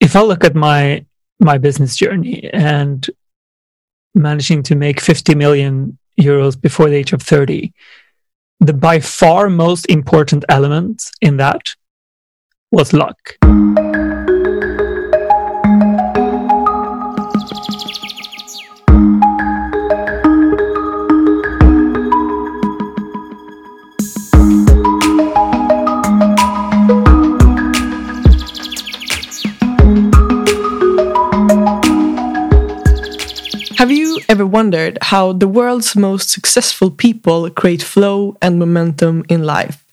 if I look at my my business journey and managing to make 50 million euros before the age of 30, the by far most important element in that was luck. Wondered how the world's most successful people create flow and momentum in life?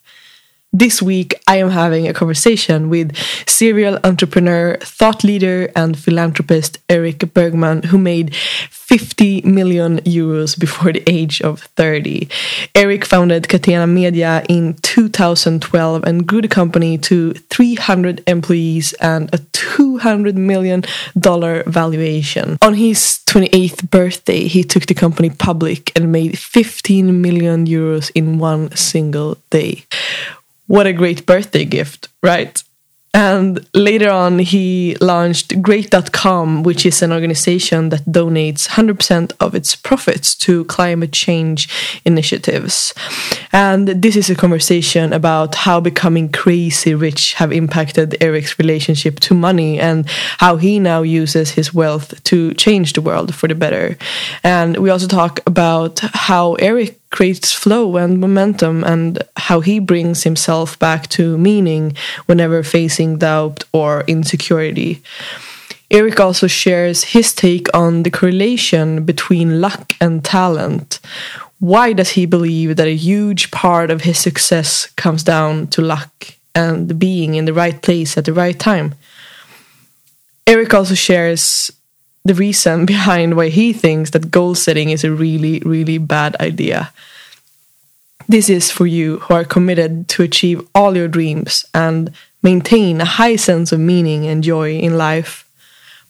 This week, I am having a conversation with serial entrepreneur, thought leader, and philanthropist Eric Bergman, who made 50 million euros before the age of 30. Eric founded Catena Media in 2012 and grew the company to 300 employees and a $200 million valuation. On his 28th birthday, he took the company public and made 15 million euros in one single day what a great birthday gift, right? And later on, he launched Great.com, which is an organization that donates 100% of its profits to climate change initiatives. And this is a conversation about how becoming crazy rich have impacted Eric's relationship to money and how he now uses his wealth to change the world for the better. And we also talk about how Erik creates flow and momentum and how he brings himself back to meaning whenever facing doubt or insecurity. Eric also shares his take on the correlation between luck and talent. Why does he believe that a huge part of his success comes down to luck and being in the right place at the right time? Eric also shares the reason behind why he thinks that goal setting is a really, really bad idea. This is for you who are committed to achieve all your dreams and maintain a high sense of meaning and joy in life.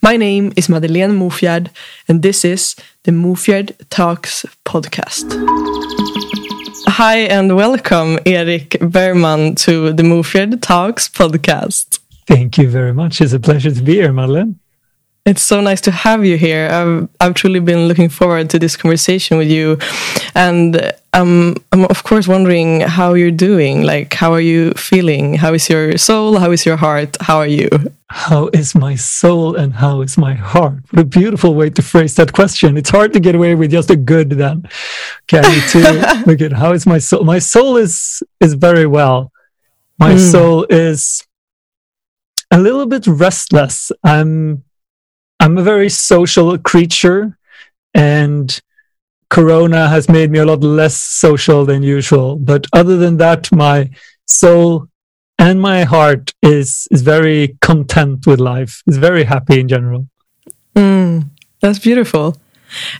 My name is Madeleine Mofjard, and this is the Mofjard Talks podcast. Hi, and welcome, Eric Bergman, to the Mofjard Talks podcast. Thank you very much. It's a pleasure to be here, Madeleine. It's so nice to have you here. I've I've truly been looking forward to this conversation with you, and um, I'm of course wondering how you're doing. Like, how are you feeling? How is your soul? How is your heart? How are you? How is my soul and how is my heart? What a beautiful way to phrase that question. It's hard to get away with just a good then. Okay, I need to look at how is my soul. My soul is is very well. My mm. soul is a little bit restless. I'm I'm a very social creature and Corona has made me a lot less social than usual. But other than that, my soul and my heart is is very content with life. Is very happy in general. Mm, that's beautiful.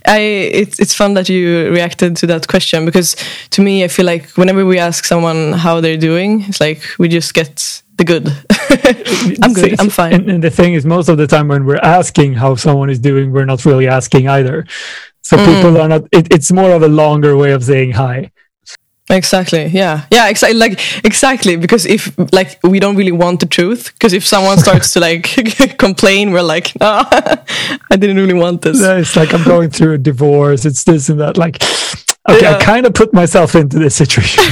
I it's it's fun that you reacted to that question because to me I feel like whenever we ask someone how they're doing, it's like we just get the good. I'm good. I'm fine. And, and, the thing is, most of the time when we're asking how someone is doing, we're not really asking either. So mm. people are not. It, it's more of a longer way of saying hi. Exactly. Yeah. Yeah. Exactly. Like exactly because if like we don't really want the truth because if someone starts to like complain, we're like, no, I didn't really want this. Yeah, it's like I'm going through a divorce. It's this and that. Like, okay, yeah. I kind of put myself into this situation.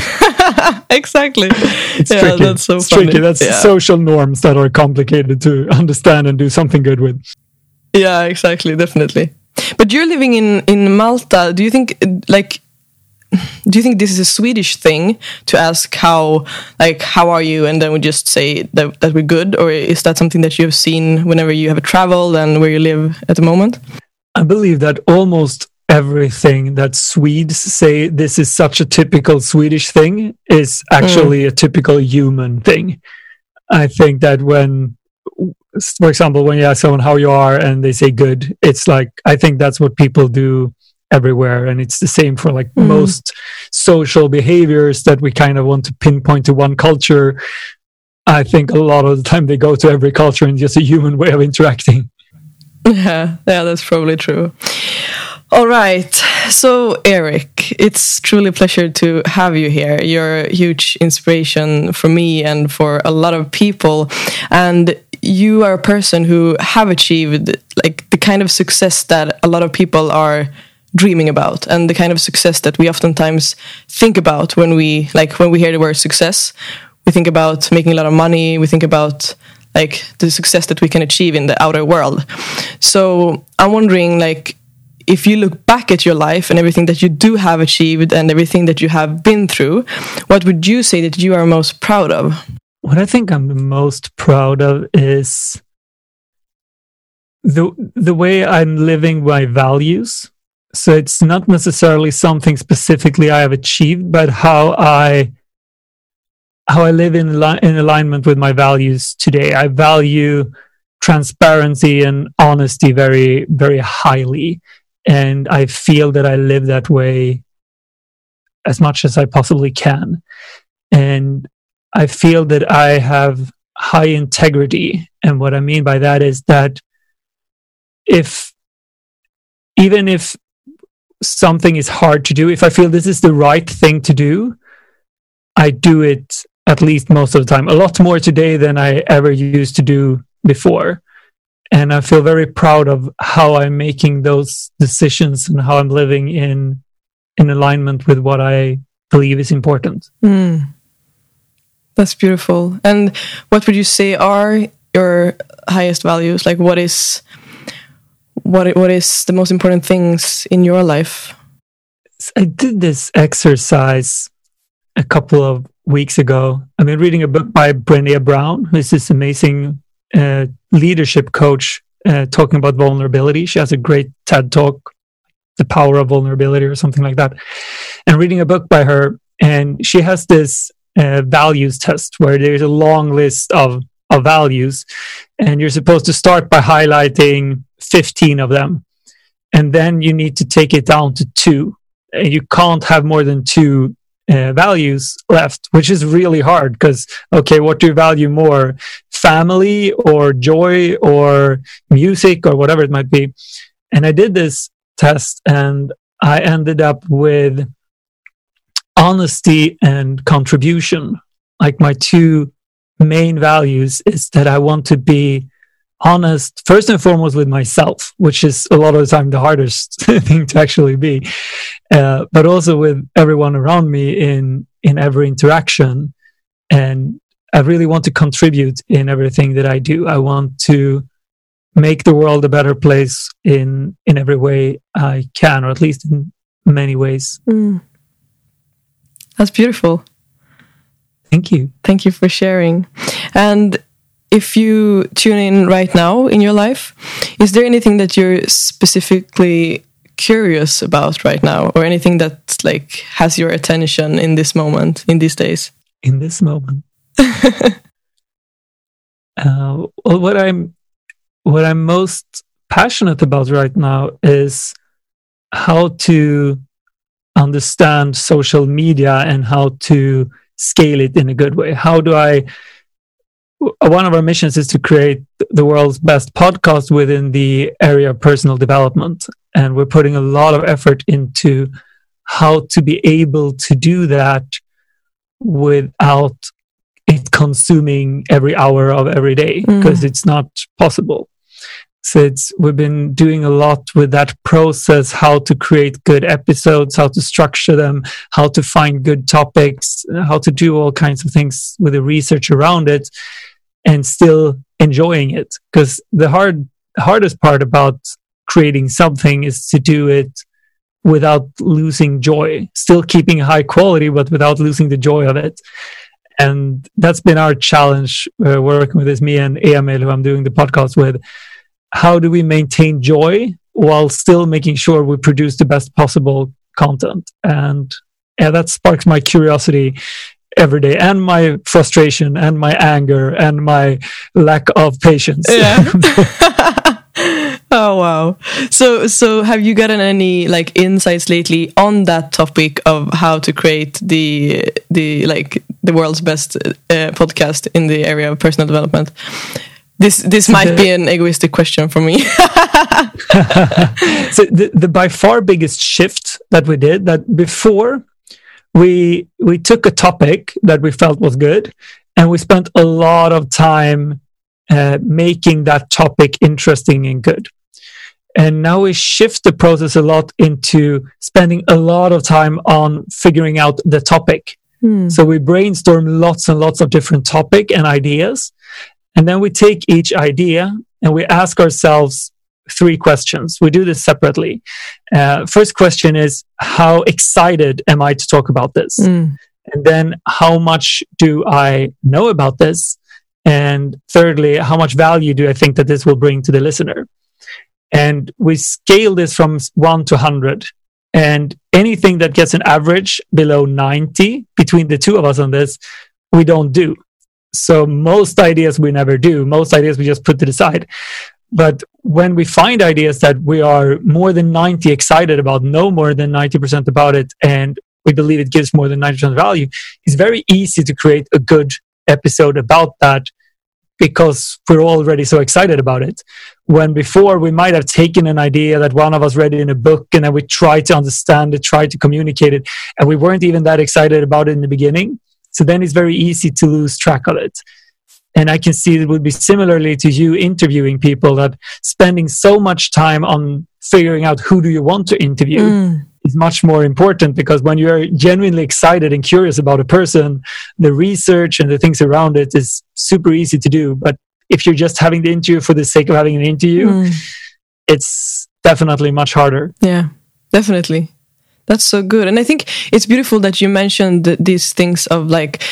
exactly. It's yeah, tricky. That's so it's funny. tricky. That's yeah. social norms that are complicated to understand and do something good with. Yeah. Exactly. Definitely. But you're living in in Malta. Do you think like? do you think this is a Swedish thing to ask how like how are you and then we just say that, that we're good or is that something that you have seen whenever you have traveled and where you live at the moment? I believe that almost everything that Swedes say this is such a typical Swedish thing is actually mm. a typical human thing. I think that when for example when you ask someone how you are and they say good it's like I think that's what people do everywhere and it's the same for like mm. most social behaviors that we kind of want to pinpoint to one culture i think a lot of the time they go to every culture in just a human way of interacting yeah yeah that's probably true all right. So Eric, it's truly a pleasure to have you here. You're a huge inspiration for me and for a lot of people. And you are a person who have achieved like the kind of success that a lot of people are dreaming about and the kind of success that we oftentimes think about when we like when we hear the word success. We think about making a lot of money. We think about like the success that we can achieve in the outer world. So i'm wondering like if you look back at your life and everything that you do have achieved and everything that you have been through what would you say that you are most proud of? What i think i'm most proud of is the the way i'm living my values. So it's not necessarily something specifically I have achieved, but how I how I live in in alignment with my values today. I value transparency and honesty very very highly, and I feel that I live that way as much as I possibly can. And I feel that I have high integrity, and what I mean by that is that if even if something is hard to do, if I feel this is the right thing to do, I do it at least most of the time. A lot more today than I ever used to do before. And I feel very proud of how I'm making those decisions and how I'm living in in alignment with what I believe is important. Mm. That's beautiful. And what would you say are your highest values? Like what is what what is the most important things in your life? I did this exercise a couple of weeks ago. I've been reading a book by Brené Brown, who's this amazing uh, leadership coach uh, talking about vulnerability. She has a great TED talk, The Power of Vulnerability, or something like that. And reading a book by her, and she has this uh, values test where there's a long list of of values, and you're supposed to start by highlighting 15 of them. And then you need to take it down to two. And you can't have more than two uh, values left, which is really hard because, okay, what do you value more? Family or joy or music or whatever it might be. And I did this test and I ended up with honesty and contribution. Like my two main values is that I want to be honest first and foremost with myself which is a lot of the time the hardest thing to actually be uh, but also with everyone around me in in every interaction and i really want to contribute in everything that i do. I want to make the world a better place in in every way i can or at least in many ways. Mm. that's beautiful. Thank you. Thank you for sharing. And if you tune in right now in your life, is there anything that you're specifically curious about right now, or anything that like has your attention in this moment, in these days? In this moment, uh, well, what I'm what I'm most passionate about right now is how to understand social media and how to scale it in a good way. How do I one of our missions is to create the world's best podcast within the area of personal development. And we're putting a lot of effort into how to be able to do that without it consuming every hour of every day because mm. it's not possible. So it's, we've been doing a lot with that process, how to create good episodes, how to structure them, how to find good topics, how to do all kinds of things with the research around it and still enjoying it because the hard hardest part about creating something is to do it without losing joy still keeping high quality but without losing the joy of it and that's been our challenge uh, working with this me and emil who i'm doing the podcast with. How do we maintain joy while still making sure we produce the best possible content? And yeah, that sparks my curiosity every day and my frustration and my anger and my lack of patience. Yeah. Oh wow. So so have you gotten any like insights lately on that topic of how to create the the like the world's best uh, podcast in the area of personal development this this so might the, be an egoistic question for me so the, the by far biggest shift that we did that before we we took a topic that we felt was good and we spent a lot of time uh, making that topic interesting and good. And now we shift the process a lot into spending a lot of time on figuring out the topic. Mm. So we brainstorm lots and lots of different topic and ideas. And then we take each idea and we ask ourselves three questions. We do this separately. Uh, first question is, how excited am I to talk about this? Mm. And then how much do I know about this? And thirdly, how much value do I think that this will bring to the listener? And we scale this from one to 100. And anything that gets an average below 90 between the two of us on this, we don't do. So most ideas we never do. Most ideas we just put to the side. But when we find ideas that we are more than 90 excited about, know more than 90% about it, and we believe it gives more than 90% value, it's very easy to create a good episode about that because we're already so excited about it. When before we might have taken an idea that one of us read in a book and then we tried to understand it, tried to communicate it, and we weren't even that excited about it in the beginning. So then it's very easy to lose track of it. And I can see it would be similarly to you interviewing people that spending so much time on figuring out who do you want to interview Mm. is much more important because when you're genuinely excited and curious about a person, the research and the things around it is super easy to do. But if you're just having the interview for the sake of having an interview, Mm. it's definitely much harder. Yeah, definitely. That's so good. And I think it's beautiful that you mentioned these things of like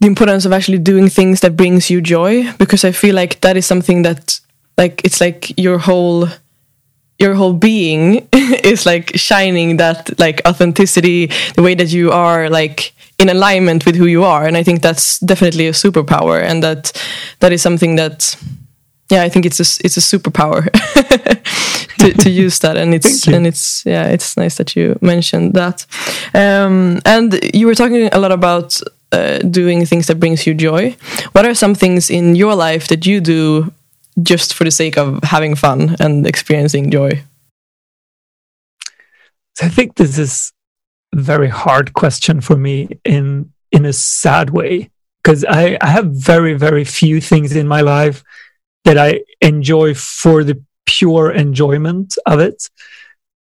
the importance of actually doing things that brings you joy because I feel like that is something that like it's like your whole your whole being is like shining that like authenticity, the way that you are like in alignment with who you are. And I think that's definitely a superpower and that that is something that yeah, I think it's a it's a superpower to, to use that, and it's and it's yeah, it's nice that you mentioned that. Um, and you were talking a lot about uh, doing things that brings you joy. What are some things in your life that you do just for the sake of having fun and experiencing joy? So I think this is a very hard question for me in in a sad way because I, I have very very few things in my life that I enjoy for the pure enjoyment of it.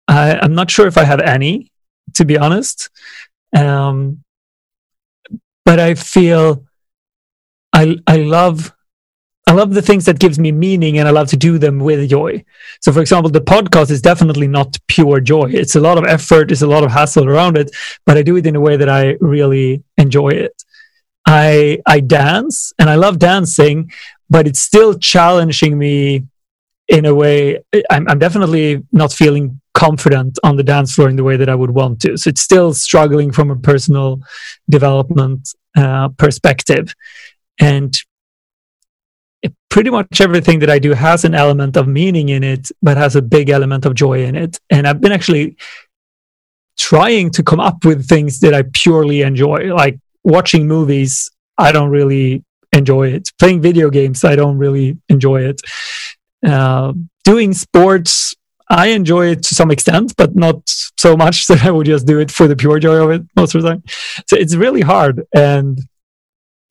I, I'm not sure if I have any, to be honest. Um, but I feel I I love I love the things that gives me meaning and I love to do them with joy. So for example, the podcast is definitely not pure joy. It's a lot of effort, it's a lot of hassle around it, but I do it in a way that I really enjoy it. I I dance and I love dancing, but it's still challenging me in a way I'm, I'm definitely not feeling confident on the dance floor in the way that I would want to. So it's still struggling from a personal development uh, perspective. And pretty much everything that I do has an element of meaning in it, but has a big element of joy in it. And I've been actually trying to come up with things that I purely enjoy, like watching movies. I don't really enjoy it. Playing video games, I don't really enjoy it. Uh, doing sports, I enjoy it to some extent, but not so much that I would just do it for the pure joy of it most of the time. So it's really hard. And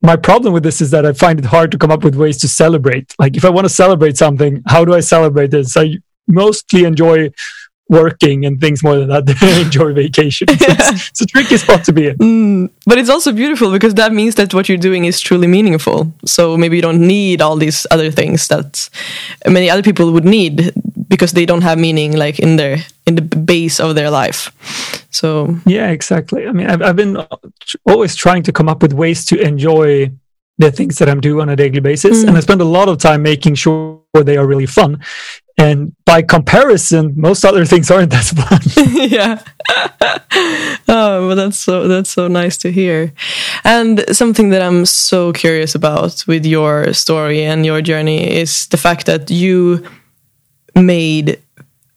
my problem with this is that I find it hard to come up with ways to celebrate. Like if I want to celebrate something, how do I celebrate this? I mostly enjoy working and things more than that they enjoy vacation. So it's, it's a tricky spot to be in. Mm, but it's also beautiful because that means that what you're doing is truly meaningful. So maybe you don't need all these other things that many other people would need because they don't have meaning like in their in the base of their life. So Yeah, exactly. I mean, I've, I've been always trying to come up with ways to enjoy the things that I'm doing on a daily basis. Mm. And I spend a lot of time making sure they are really fun. And by comparison, most other things aren't that fun. yeah. oh, well, that's so that's so nice to hear. And something that I'm so curious about with your story and your journey is the fact that you made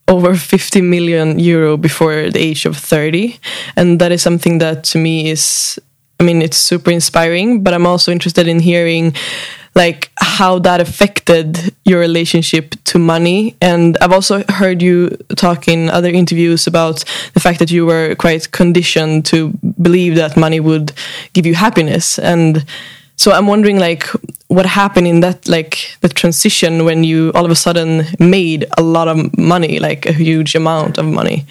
over 50 million euro before the age of 30 and that is something that to me is i mean it's super inspiring but i'm also interested in hearing like how that affected your relationship to money and i've also heard you talk in other interviews about the fact that you were quite conditioned to believe that money would give you happiness and so I'm wondering, like, what happened in that, like, the transition when you all of a sudden made a lot of money, like a huge amount of money.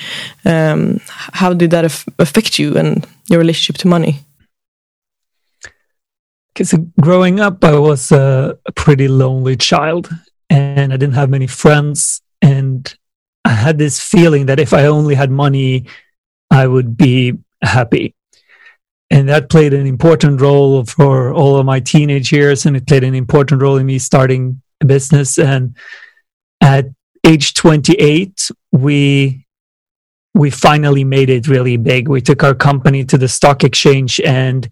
Um, how did that affect you and your relationship to money? Because growing up, I was a, pretty lonely child, and I didn't have many friends, and I had this feeling that if I only had money, I would be happy. And that played an important role for all of my teenage years and it played an important role in me starting a business. And at age 28 we we finally made it really big. We took our company to the stock exchange and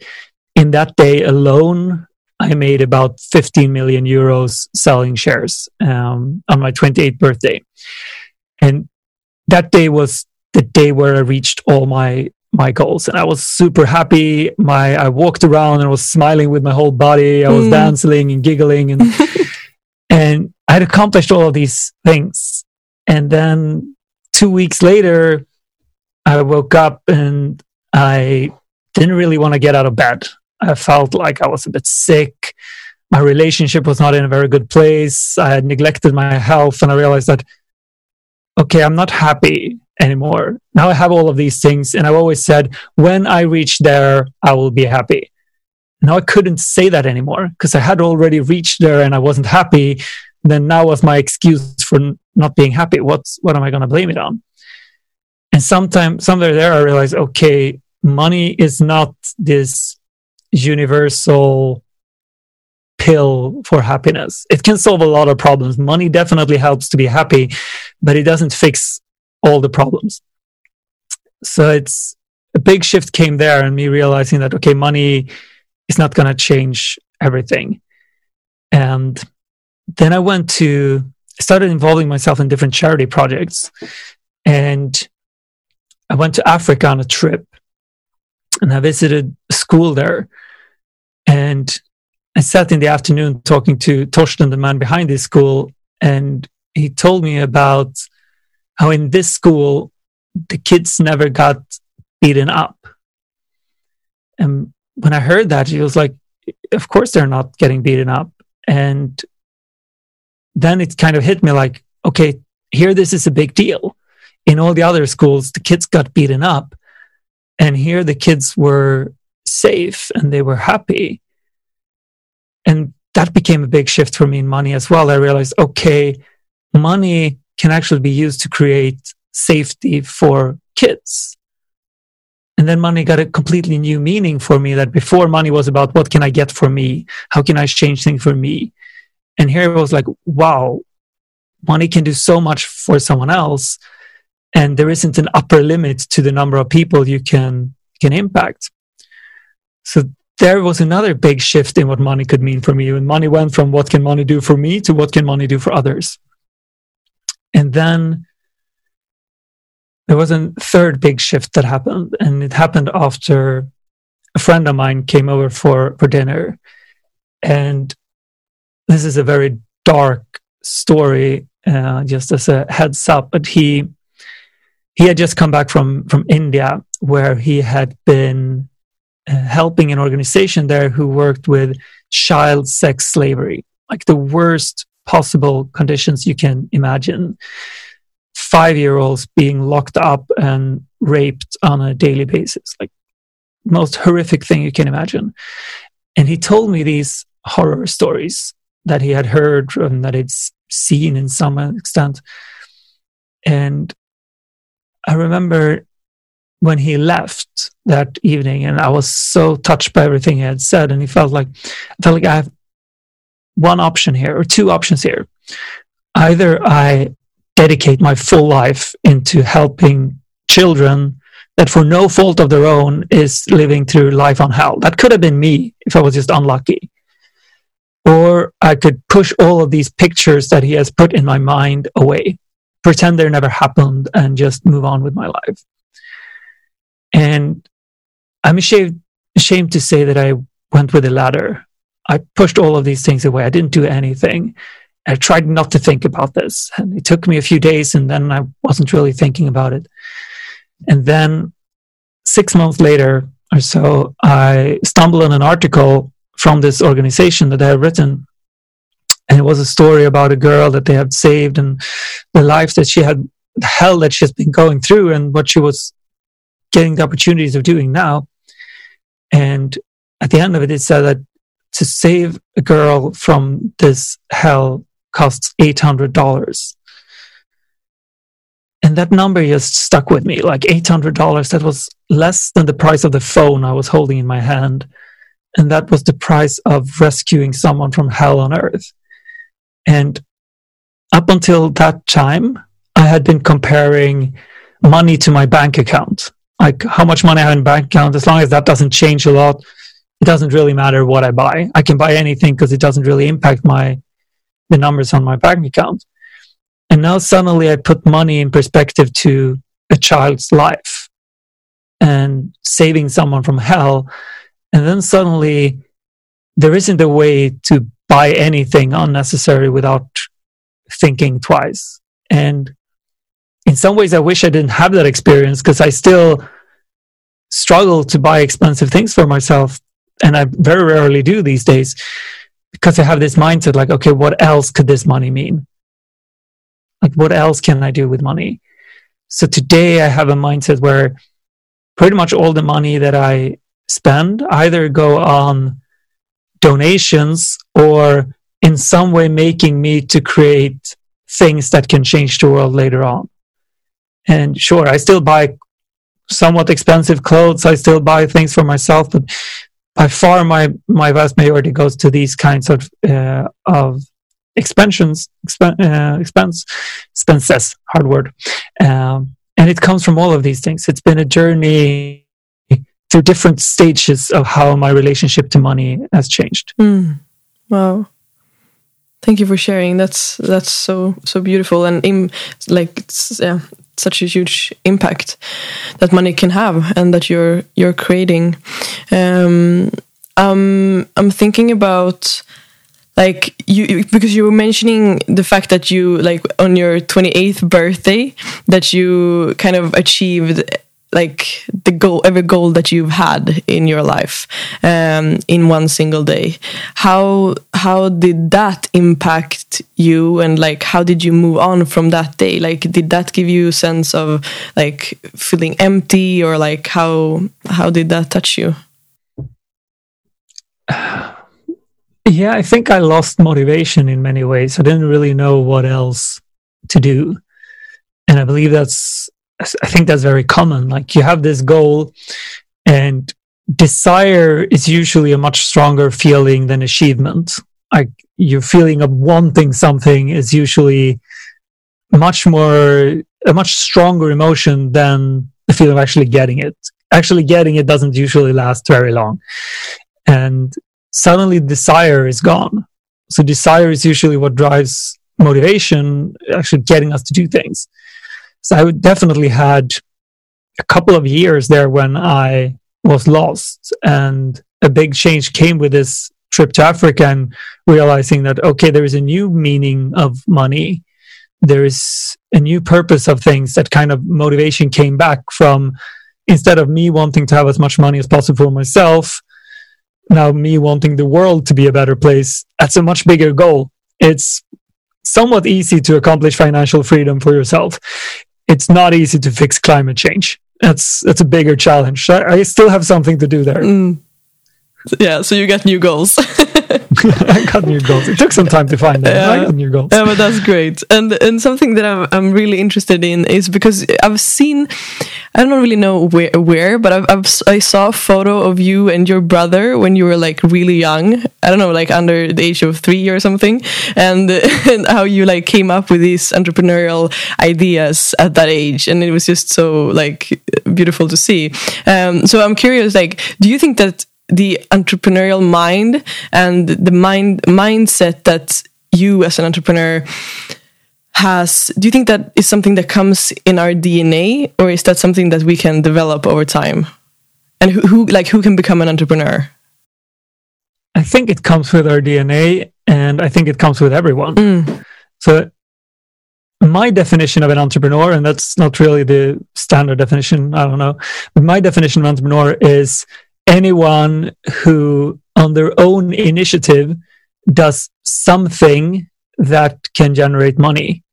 in that day alone i made about 15 million euros selling shares um, on my 28th birthday. And that day was the day where i reached all my my goals. And i was super happy. My i walked around and was smiling with my whole body. I was mm. dancing and giggling and and i had accomplished all of these things. And then two weeks later i woke up and i didn't really want to get out of bed i felt like i was a bit sick my relationship was not in a very good place i had neglected my health and i realized that okay i'm not happy anymore. Now I have all of these things, and I've always said, when I reach there, I will be happy. Now I couldn't say that anymore because I had already reached there and I wasn't happy. Then now was my excuse for not being happy. What's what am I going to blame it on? And sometimes, somewhere there, I realized, okay, money is not this universal pill for happiness. It can solve a lot of problems. Money definitely helps to be happy, but it doesn't fix all the problems. So it's a big shift came there and me realizing that, okay, money is not going to change everything. And then I went to, started involving myself in different charity projects. And I went to Africa on a trip and I visited school there. And I sat in the afternoon talking to Torsten, the man behind this school, and he told me about how in this school the kids never got beaten up. And when I heard that, he was like, of course they're not getting beaten up. And then it kind of hit me like, okay, here this is a big deal. In all the other schools, the kids got beaten up. And here the kids were safe and they were happy. And that became a big shift for me in money as well. I realized, okay, money can actually be used to create safety for kids. And then money got a completely new meaning for me that before money was about what can I get for me? How can I change things for me? And here it was like, wow, money can do so much for someone else. And there isn't an upper limit to the number of people you can, can impact. So there was another big shift in what money could mean for me. And money went from what can money do for me to what can money do for others. And then there was a third big shift that happened, and it happened after a friend of mine came over for, for dinner. And this is a very dark story, uh, just as a heads up. But he he had just come back from from India, where he had been uh, helping an organization there who worked with child sex slavery, like the worst possible conditions you can imagine. Five year olds being locked up and raped on a daily basis, like most horrific thing you can imagine. And he told me these horror stories that he had heard and that he'd seen in some extent. And I remember when he left that evening, and I was so touched by everything he had said, and he felt like I felt like I have one option here or two options here. Either I dedicate my full life into helping children that for no fault of their own is living through life on hell. That could have been me if I was just unlucky. Or I could push all of these pictures that he has put in my mind away, pretend they never happened, and just move on with my life. And I'm ashamed, ashamed to say that I went with the latter. I pushed all of these things away. I didn't do anything. I tried not to think about this. And it took me a few days and then I wasn't really thinking about it. And then six months later or so, I stumbled on an article from this organization that I have written. And it was a story about a girl that they had saved and the life that she had, the hell that she's been going through and what she was getting the opportunities of doing now. And at the end of it, it said that to save a girl from this hell costs $800 and that number just stuck with me like $800 that was less than the price of the phone i was holding in my hand. And that was the price of rescuing someone from hell on earth and up until that time i had been comparing money to my bank account. Like how much money i have in bank account as long as that doesn't change a lot it doesn't really matter what i buy. I can buy anything because it doesn't really impact my the numbers on my bank account. And now suddenly I put money in perspective to a child's life and saving someone from hell. And then suddenly there isn't a way to buy anything unnecessary without thinking twice. And in some ways, I wish I didn't have that experience because I still struggle to buy expensive things for myself. And I very rarely do these days because I have this mindset like, okay, what else could this money mean? Like, what else can I do with money? So today I have a mindset where pretty much all the money that I spend either go on donations or in some way making me to create things that can change the world later on. And sure, I still buy somewhat expensive clothes. I still buy things for myself, but by far my my vast majority goes to these kinds of uh, of expansions, exp- uh, expense, expenses, hard word. Um, and it comes from all of these things. It's been a journey through different stages of how my relationship to money has changed. Mm. Wow. Thank you for sharing. That's that's so so beautiful and like it's yeah, such a huge impact that money can have and that you're you're creating. Um, um, I'm thinking about like you because you were mentioning the fact that you like on your 28th birthday that you kind of achieved like the goal every goal that you've had in your life um, in one single day how how did that impact you and like how did you move on from that day like did that give you a sense of like feeling empty or like how how did that touch you Yeah, I think I lost motivation in many ways. I didn't really know what else to do. And I believe that's, I think that's very common. Like you have this goal, and desire is usually a much stronger feeling than achievement. Like your feeling of wanting something is usually much more, a much stronger emotion than the feeling of actually getting it. Actually getting it doesn't usually last very long. And suddenly desire is gone. So desire is usually what drives motivation, actually getting us to do things. So I definitely had a couple of years there when I was lost and a big change came with this trip to Africa and realizing that, okay, there is a new meaning of money. There is a new purpose of things that kind of motivation came back from instead of me wanting to have as much money as possible for myself, now me wanting the world to be a better place, that's a much bigger goal. It's somewhat easy to accomplish financial freedom for yourself. It's not easy to fix climate change. That's that's a bigger challenge. I, I still have something to do there. Mm. Yeah, so you get new goals. I got new goals. It took some time to find them. Yeah. I got new goals. Yeah, but that's great. And and something that I'm I'm really interested in is because I've seen, I don't really know where where, but I've, I've I saw a photo of you and your brother when you were like really young. I don't know, like under the age of three or something, and and how you like came up with these entrepreneurial ideas at that age, and it was just so like beautiful to see. Um, so I'm curious, like, do you think that the entrepreneurial mind and the mind mindset that you as an entrepreneur has do you think that is something that comes in our dna or is that something that we can develop over time? And who, who like who can become an entrepreneur? I think it comes with our dna and i think it comes with everyone. Mm. so my definition of an entrepreneur and that's not really the standard definition i don't know but my definition of entrepreneur is anyone who on their own initiative does something that can generate money.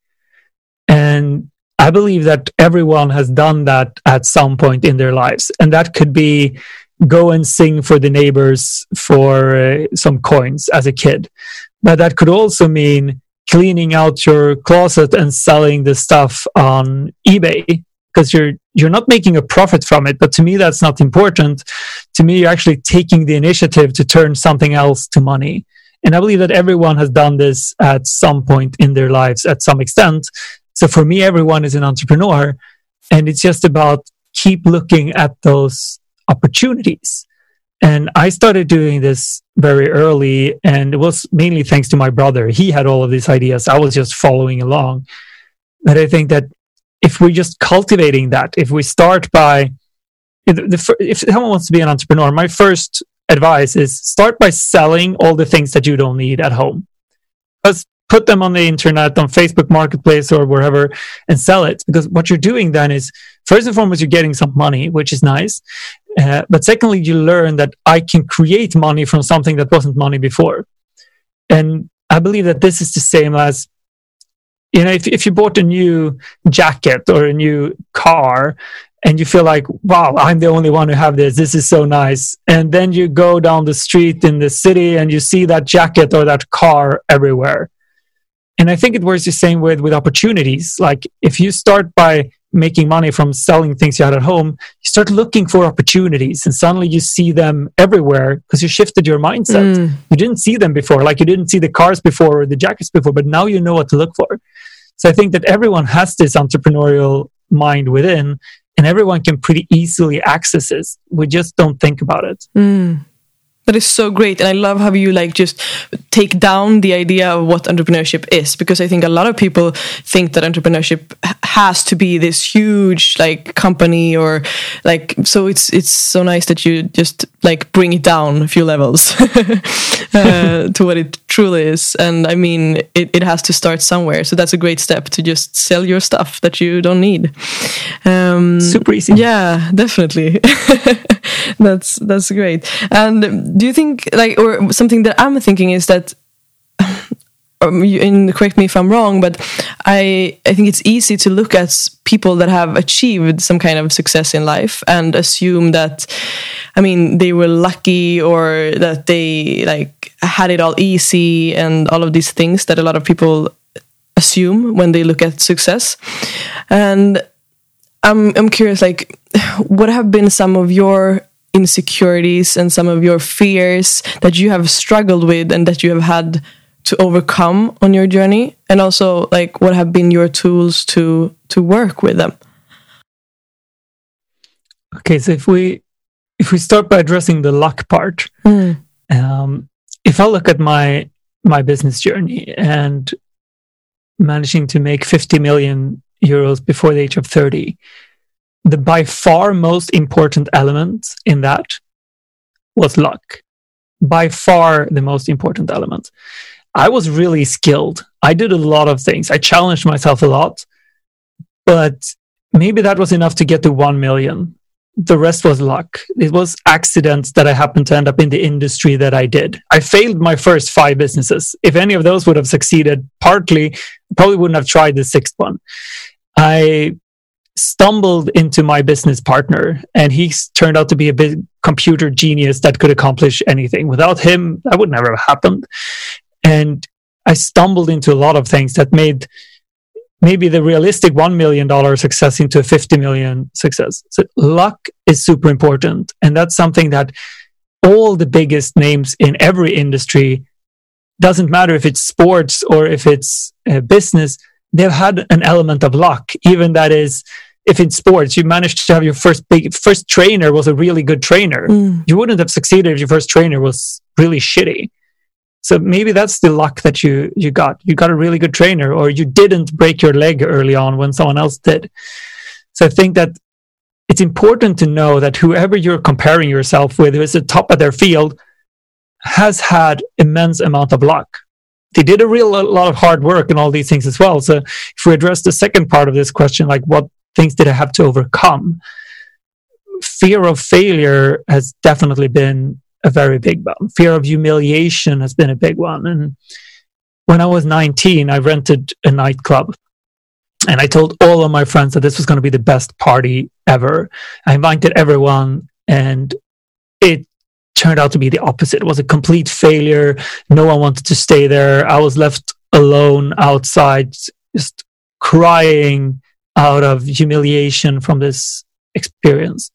And I believe that everyone has done that at some point in their lives. And that could be go and sing for the neighbors for uh, some coins as a kid. But that could also mean cleaning out your closet and selling the stuff on eBay because you're you're not making a profit from it but to me that's not important to me you're actually taking the initiative to turn something else to money and i believe that everyone has done this at some point in their lives at some extent so for me everyone is an entrepreneur and it's just about keep looking at those opportunities and I started doing this very early, and it was mainly thanks to my brother. He had all of these ideas. I was just following along. But I think that if we're just cultivating that, if we start by, if, if someone wants to be an entrepreneur, my first advice is start by selling all the things that you don't need at home. Because put them on the internet, on Facebook Marketplace or wherever, and sell it. Because what you're doing then is, first and foremost, you're getting some money, which is nice. Uh, but secondly, you learn that I can create money from something that wasn't money before. And I believe that this is the same as, you know, if, if you bought a new jacket or a new car and you feel like, wow, I'm the only one who have this. This is so nice. And then you go down the street in the city and you see that jacket or that car everywhere and I think it works the same with with opportunities. Like if you start by making money from selling things you had at home, you start looking for opportunities, and suddenly you see them everywhere because you shifted your mindset. Mm. You didn't see them before, like you didn't see the cars before or the jackets before, but now you know what to look for. So I think that everyone has this entrepreneurial mind within, and everyone can pretty easily access it. We just don't think about it. Mm. That is so great. And I love how you like just take down the idea of what entrepreneurship is because I think a lot of people think that entrepreneurship has to be this huge like company or like so it's it's so nice that you just like bring it down a few levels uh, to what it truly is. And I mean it, it has to start somewhere. So that's a great step to just sell your stuff that you don't need. Um, Super easy. Yeah, definitely. that's that's great. And do you think like or something that i'm thinking is that um, and correct me if i'm wrong but i i think it's easy to look at people that have achieved some kind of success in life and assume that i mean they were lucky or that they like had it all easy and all of these things that a lot of people assume when they look at success. And i'm i'm curious like what have been some of your insecurities and some of your fears that you have struggled with and that you have had to overcome on your journey and also like what have been your tools to to work with them okay so if we if we start by addressing the luck part mm. um, if i look at my my business journey and managing to make 50 million euros before the age of 30 the by far most important element in that was luck. By far the most important element. I was really skilled. I did a lot of things. I challenged myself a lot, but maybe that was enough to get to 1 million. The rest was luck. It was accidents that I happened to end up in the industry that I did. I failed my first five businesses. If any of those would have succeeded, partly, probably wouldn't have tried the sixth one. I stumbled into my business partner and he turned out to be a big computer genius that could accomplish anything. Without him that would never have happened. And i stumbled into a lot of things that made maybe the realistic $1 million success into a 50 million success. So luck is super important and that's something that all the biggest names in every industry doesn't matter if it's sports or if it's uh, business they've had an element of luck even that is if in sports you managed to have your first big first trainer was a really good trainer, mm. you wouldn't have succeeded if your first trainer was really shitty. So maybe that's the luck that you you got. You got a really good trainer, or you didn't break your leg early on when someone else did. So I think that it's important to know that whoever you're comparing yourself with, who is the top of their field, has had immense amount of luck. They did a real a lot of hard work and all these things as well. So if we address the second part of this question, like what things that I have to overcome? Fear of failure has definitely been a very big one. Fear of humiliation has been a big one. And when I was 19, I rented a nightclub and I told all of my friends that this was going to be the best party ever. I invited everyone and it turned out to be the opposite. It was a complete failure. No one wanted to stay there. I was left alone outside, just crying out of humiliation from this experience.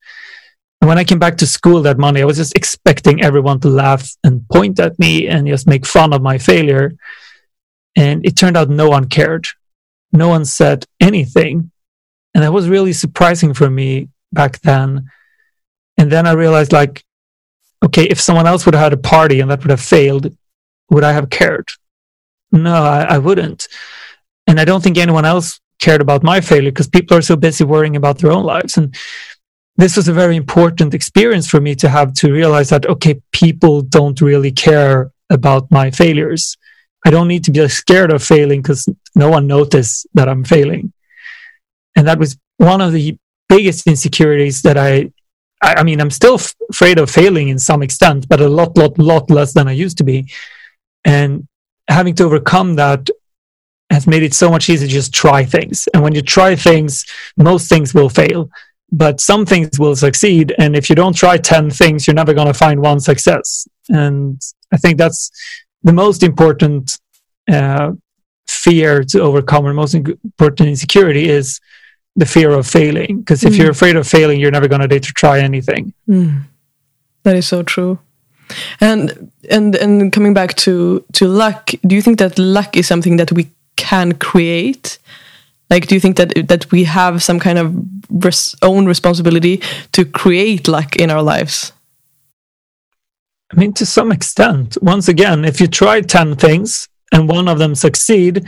And when I came back to school that Monday, I was just expecting everyone to laugh and point at me and just make fun of my failure. And it turned out no one cared. No one said anything. And that was really surprising for me back then. And then I realized, like, okay, if someone else would have had a party and that would have failed, would I have cared? No, I, I wouldn't. And I don't think anyone else cared about my failure because people are so busy worrying about their own lives. And this was a very important experience for me to have to realize that, okay, people don't really care about my failures. I don't need to be scared of failing because no one noticed that I'm failing. And that was one of the biggest insecurities that I, I, I mean, I'm still f- afraid of failing in some extent, but a lot, lot, lot less than I used to be. And having to overcome that has made it so much easier to just try things. And when you try things, most things will fail but some things will succeed. And if you don't try 10 things, you're never going to find one success. And I think that's the most important uh, fear to overcome, or most important insecurity is the fear of failing. Because if mm. you're afraid of failing, you're never going to dare to try anything. Mm. That is so true. And and and coming back to to luck, do you think that luck is something that we can create? Like, do you think that that we have some kind of res own responsibility to create luck in our lives? I mean, to some extent. Once again, if you try ten things and one of them succeed,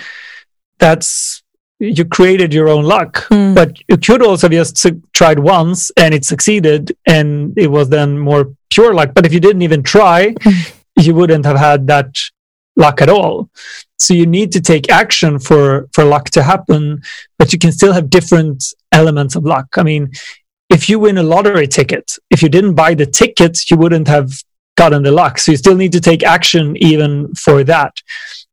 that's you created your own luck. Mm. But you could also just tried once and it succeeded, and it was then more pure luck. But if you didn't even try, mm. you wouldn't have had that luck at all. So you need to take action for, for luck to happen, but you can still have different elements of luck. I mean, if you win a lottery ticket, if you didn't buy the tickets, you wouldn't have gotten the luck. So you still need to take action even for that.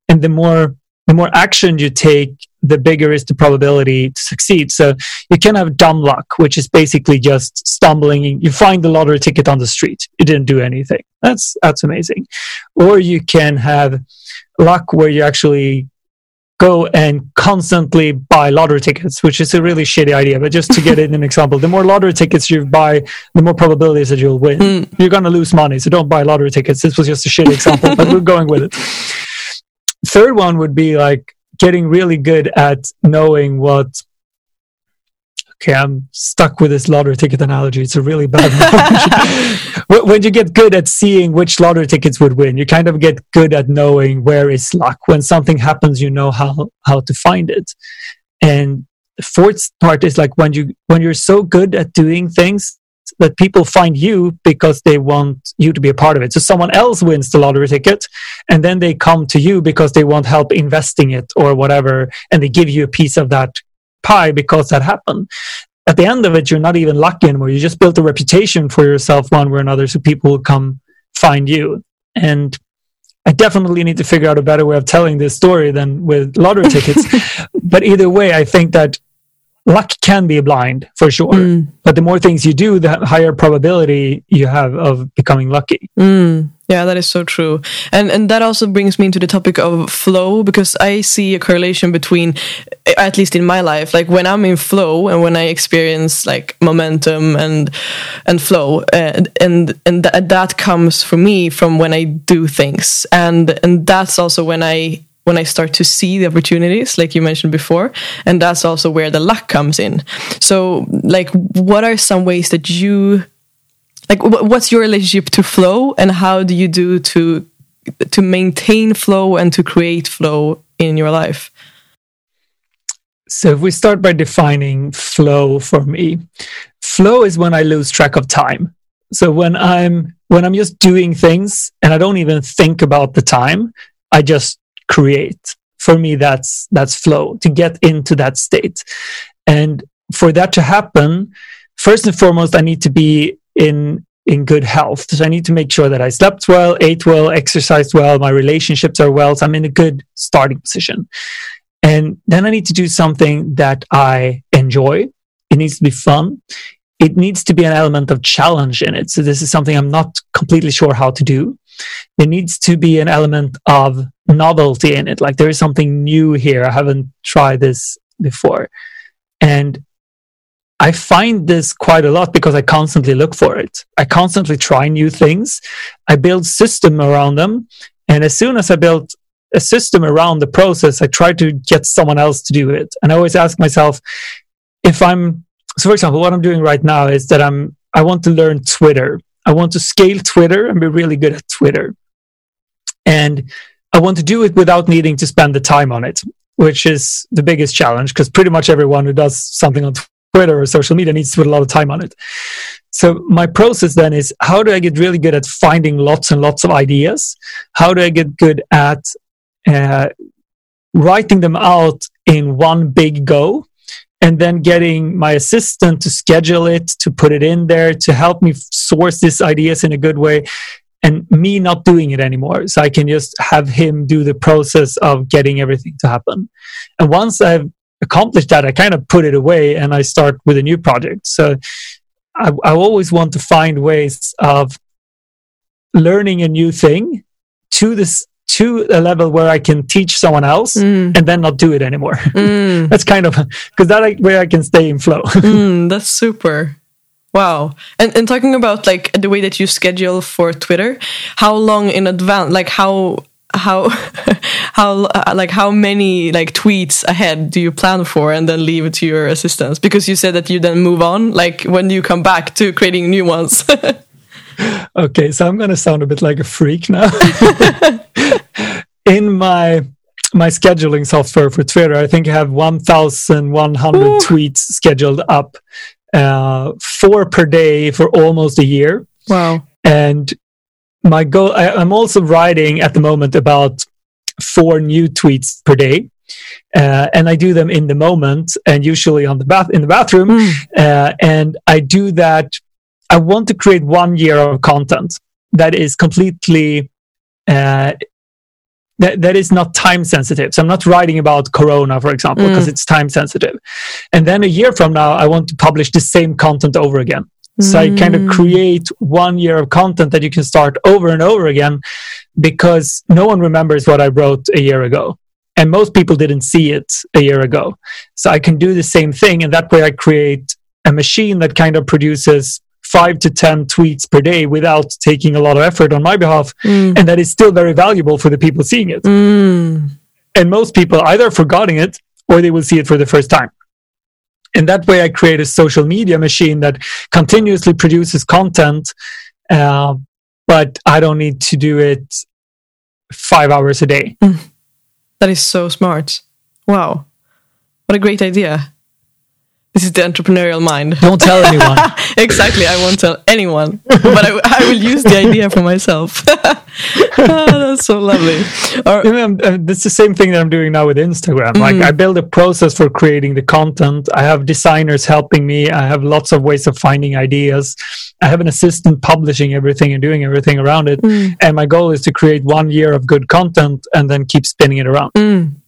And the more, the more action you take, the bigger is the probability to succeed. So you can have dumb luck, which is basically just stumbling. You find the lottery ticket on the street. You didn't do anything. That's, that's amazing. Or you can have luck where you actually go and constantly buy lottery tickets, which is a really shitty idea. But just to get it in an example, the more lottery tickets you buy, the more probabilities that you'll win. Mm. You're going to lose money, so don't buy lottery tickets. This was just a shitty example, but we're going with it. Third one would be like getting really good at knowing what okay, I'm stuck with this lottery ticket analogy. It's a really bad one. when you get good at seeing which lottery tickets would win, you kind of get good at knowing where is luck. When something happens, you know how how to find it. And the fourth part is like when you when you're so good at doing things that people find you because they want you to be a part of it. So someone else wins the lottery ticket and then they come to you because they want help investing it or whatever and they give you a piece of that pie because that happened. At the end of it, you're not even lucky anymore. You just built a reputation for yourself one way or another, so people will come find you. And I definitely need to figure out a better way of telling this story than with lottery tickets. but either way, I think that luck can be blind for sure. Mm. But the more things you do, the higher probability you have of becoming lucky. Mm. Yeah, that is so true. And and that also brings me into the topic of flow because I see a correlation between eh, at least in my life like when I'm in flow and when I experience like momentum and and flow and and and th- that comes for me from when I do things. And and that's also when I when I start to see the opportunities, like you mentioned before, and that's also where the luck comes in. So, like, what are some ways that you, like, what's your relationship to flow, and how do you do to to maintain flow and to create flow in your life? So, if we start by defining flow for me, flow is when I lose track of time. So when I'm when I'm just doing things and I don't even think about the time, I just create. For me, that's that's flow to get into that state. And for that to happen, first and foremost, I need to be in in good health. So I need to make sure that I slept well, ate well, exercised well, my relationships are well. So I'm in a good starting position. And then I need to do something that I enjoy. It needs to be fun. It needs to be an element of challenge in it. So this is something I'm not completely sure how to do. There needs to be an element of novelty in it. Like there is something new here. I haven't tried this before. And I find this quite a lot because I constantly look for it. I constantly try new things. I build system around them. And as soon as I build a system around the process, I try to get someone else to do it. And I always ask myself if I'm, so for example, what I'm doing right now is that I'm, I want to learn Twitter. I want to scale Twitter and be really good at Twitter. And I want to do it without needing to spend the time on it, which is the biggest challenge because pretty much everyone who does something on Twitter or social media needs to put a lot of time on it. So my process then is how do I get really good at finding lots and lots of ideas? How do I get good at uh, writing them out in one big go? And then getting my assistant to schedule it, to put it in there, to help me source these ideas in a good way, and me not doing it anymore. So I can just have him do the process of getting everything to happen. And once I've accomplished that, I kind of put it away and I start with a new project. So I, I always want to find ways of learning a new thing to this to a level where I can teach someone else mm. and then not do it anymore. Mm. that's kind of because that way I can stay in flow. mm, that's super. Wow. And and talking about like the way that you schedule for Twitter, how long in advance like how how how uh, like how many like tweets ahead do you plan for and then leave it to your assistants? Because you said that you then move on. Like when you come back to creating new ones? Okay so i'm going to sound a bit like a freak now. In my my scheduling software for twitter i think i have 1100 Ooh. tweets scheduled up uh, four per day for almost a year. Wow. And my goal I, am also writing at the moment about four new tweets per day uh, and i do them in the moment and usually on the bath in the bathroom mm. uh, and i do that i want to create one year of content that is completely uh, that, that is not time sensitive. So I'm not writing about Corona, for example, because mm. it's time sensitive. And then a year from now, I want to publish the same content over again. So mm. I kind of mm. create one year of content that you can start over and over again because no one remembers what I wrote a year ago. And most people didn't see it a year ago. So I can do the same thing. And that way I create a machine that kind of produces five to 10 tweets per day without taking a lot of effort on my behalf. Mm. And that is still very valuable for the people seeing it. Mm. And most people either forgotten it or they will see it for the first time. In that way, I create a social media machine that continuously produces content, uh, but I don't need to do it five hours a day. Mm. That is so smart. Wow. What a great idea. This is the entrepreneurial mind. Don't tell anyone. exactly. I won't tell anyone, but I, I will use the idea for myself. oh, that's so lovely. Or, it's the same thing that I'm doing now with Instagram. Mm-hmm. Like I build a process for creating the content. I have designers helping me. I have lots of ways of finding ideas. I have an assistant publishing everything and doing everything around it. Mm. And my goal is to create one year of good content and then keep spinning it around. Mm.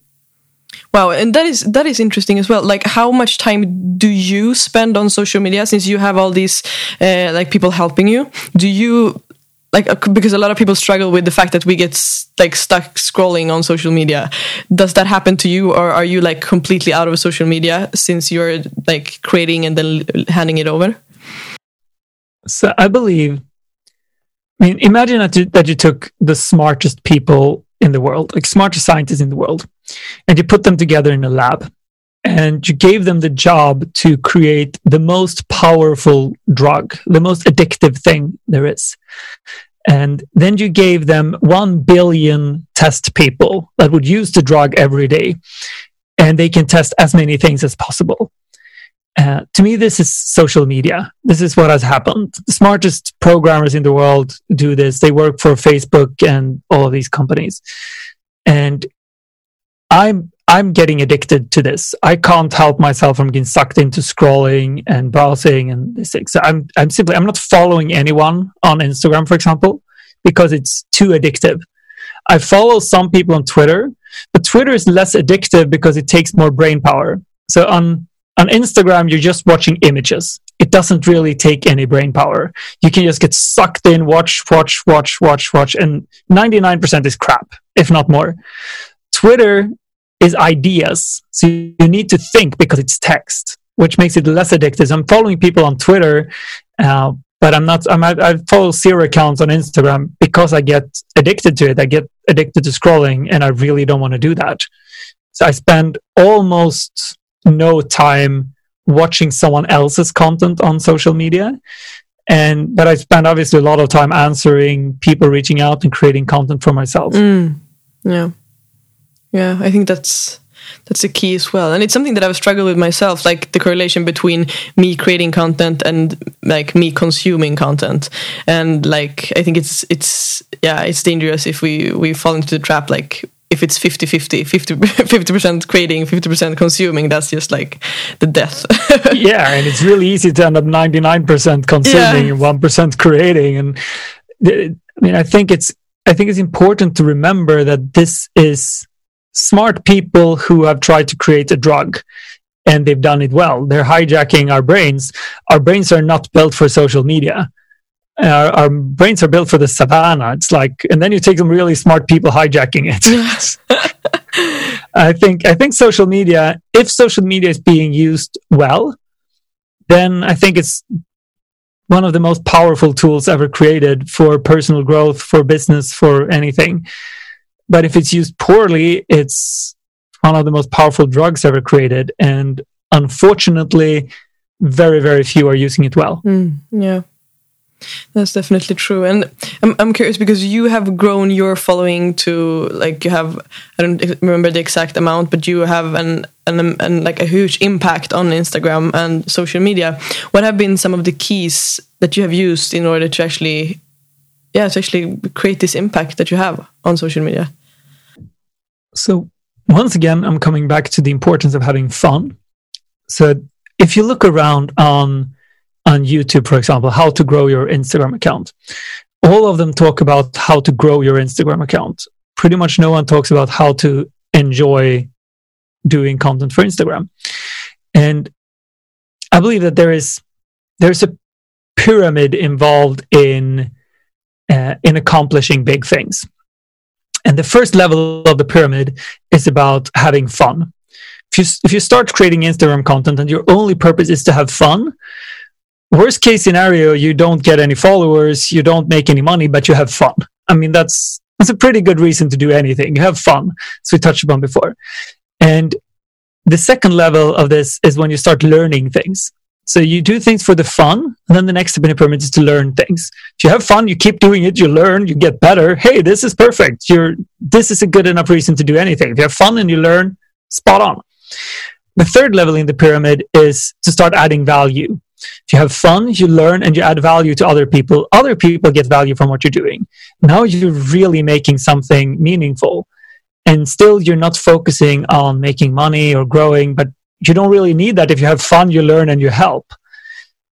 Wow, and that is that is interesting as well. Like, how much time do you spend on social media since you have all these uh, like people helping you? Do you like uh, because a lot of people struggle with the fact that we get like stuck scrolling on social media? Does that happen to you, or are you like completely out of social media since you're like creating and then handing it over? So I believe. I mean, imagine that you, that you took the smartest people in the world, like smartest scientists in the world, and you put them together in a lab and you gave them the job to create the most powerful drug, the most addictive thing there is. And then you gave them 1 billion test people that would use the drug every day, and they can test as many things as possible. Uh, to me, this is social media. This is what has happened. The smartest programmers in the world do this. They work for Facebook and all of these companies. And I'm I'm getting addicted to this. I can't help myself from getting sucked into scrolling and browsing and this thing. So I'm I'm simply I'm not following anyone on Instagram, for example, because it's too addictive. I follow some people on Twitter, but Twitter is less addictive because it takes more brain power. So on on Instagram, you're just watching images. It doesn't really take any brain power. You can just get sucked in, watch, watch, watch, watch, watch, and 99% is crap, if not more. Twitter is ideas. So you need to think because it's text, which makes it less addictive. I'm following people on Twitter, uh, but I'm not. I'm, I follow zero accounts on Instagram because I get addicted to it. I get addicted to scrolling, and I really don't want to do that. So I spend almost no time watching someone else's content on social media. And but i spend obviously a lot of time answering people reaching out and creating content for myself. Mm, yeah. Yeah i think that's that's the key as well. And it's something that i've struggled with myself like the correlation between me creating content and like me consuming content. And like i think it's it's yeah it's dangerous if we we fall into the trap like if it's 50 50 50 percent creating 50% consuming that's just like the death. Yeah and it's really easy to end up 99% consuming yeah. and 1% creating and uh, i mean i think it's i think it's important to remember that this is smart people who have tried to create a drug and they've done it well. They're hijacking our brains. Our brains are not built for social media our, our, brains are built for the savannah. It's like, and then you take some really smart people hijacking it. I think I think social media, if social media is being used well, then I think it's one of the most powerful tools ever created for personal growth, for business, for anything. But if it's used poorly, it's one of the most powerful drugs ever created. And unfortunately, very, very few are using it well. Mm, yeah. That's definitely true, and I'm I'm curious because you have grown your following to like you have I don't remember the exact amount, but you have an an, an like a huge impact on Instagram and social media. What have been some of the keys that you have used in order to actually, yeah, to actually create this impact that you have on social media? So once again, I'm coming back to the importance of having fun. So if you look around on on YouTube, for example, how to grow your Instagram account. All of them talk about how to grow your Instagram account. Pretty much no one talks about how to enjoy doing content for Instagram. And I believe that there is there's a pyramid involved in uh, in accomplishing big things. And the first level of the pyramid is about having fun. If you if you start creating Instagram content and your only purpose is to have fun, worst case scenario, you don't get any followers, you don't make any money, but you have fun. I mean, that's that's a pretty good reason to do anything. You have fun, as we touched upon before. And the second level of this is when you start learning things. So you do things for the fun, and then the next step in the pyramid is to learn things. If you have fun, you keep doing it, you learn, you get better. Hey, this is perfect. You're this is a good enough reason to do anything. If you have fun and you learn, spot on. The third level in the pyramid is to start adding value. If you have fun, you learn and you add value to other people. Other people get value from what you're doing. Now you're really making something meaningful. And still, you're not focusing on making money or growing, but you don't really need that. If you have fun, you learn and you help.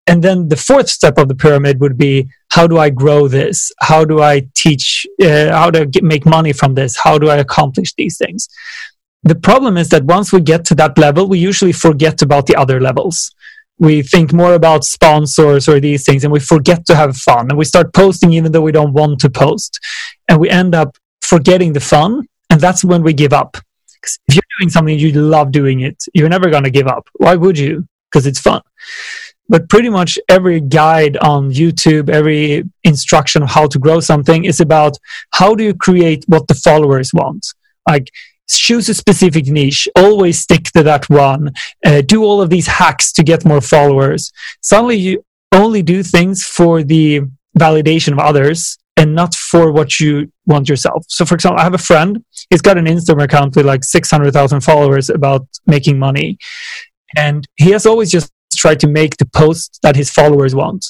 And then the fourth step of the pyramid would be how do I grow this? How do I teach? Uh, how do I get, make money from this? How do I accomplish these things? The problem is that once we get to that level, we usually forget about the other levels we think more about sponsors or these things and we forget to have fun and we start posting even though we don't want to post and we end up forgetting the fun and that's when we give up. If you're doing something you love doing it you're never going to give up. Why would you? Because it's fun. But pretty much every guide on youtube every instruction of how to grow something is about how do you create what the followers want? Like choose a specific niche, always stick to that one, uh, do all of these hacks to get more followers. Suddenly you only do things for the validation of others and not for what you want yourself. So, for example, I have a friend, he's got an Instagram account with like 600,000 followers about making money. And he has always just tried to make the post that his followers want.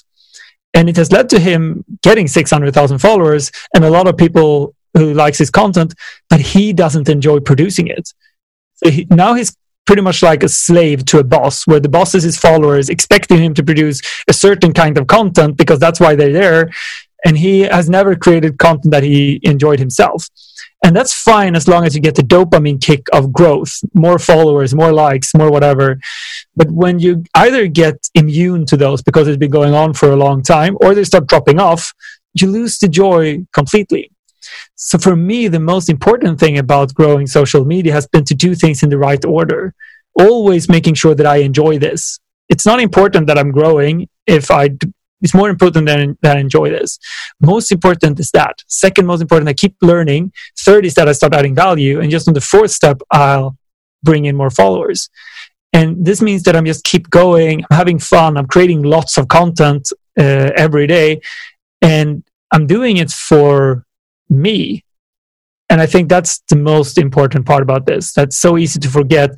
And it has led to him getting 600,000 followers and a lot of people who likes his content, but he doesn't enjoy producing it. So he, now he's pretty much like a slave to a boss, where the boss is his followers, expecting him to produce a certain kind of content because that's why they're there. And he has never created content that he enjoyed himself. And that's fine as long as you get the dopamine kick of growth, more followers, more likes, more whatever. But when you either get immune to those because it's been going on for a long time or they start dropping off, you lose the joy completely. So for me, the most important thing about growing social media has been to do things in the right order, always making sure that I enjoy this. It's not important that I'm growing if I it's more important than that I enjoy this. Most important is that. Second most important, I keep learning. Third is that I start adding value. And just on the fourth step, I'll bring in more followers. And this means that I'm just keep going. I'm having fun. I'm creating lots of content uh, every day, and I'm doing it for me. And I think that's the most important part about this. That's so easy to forget.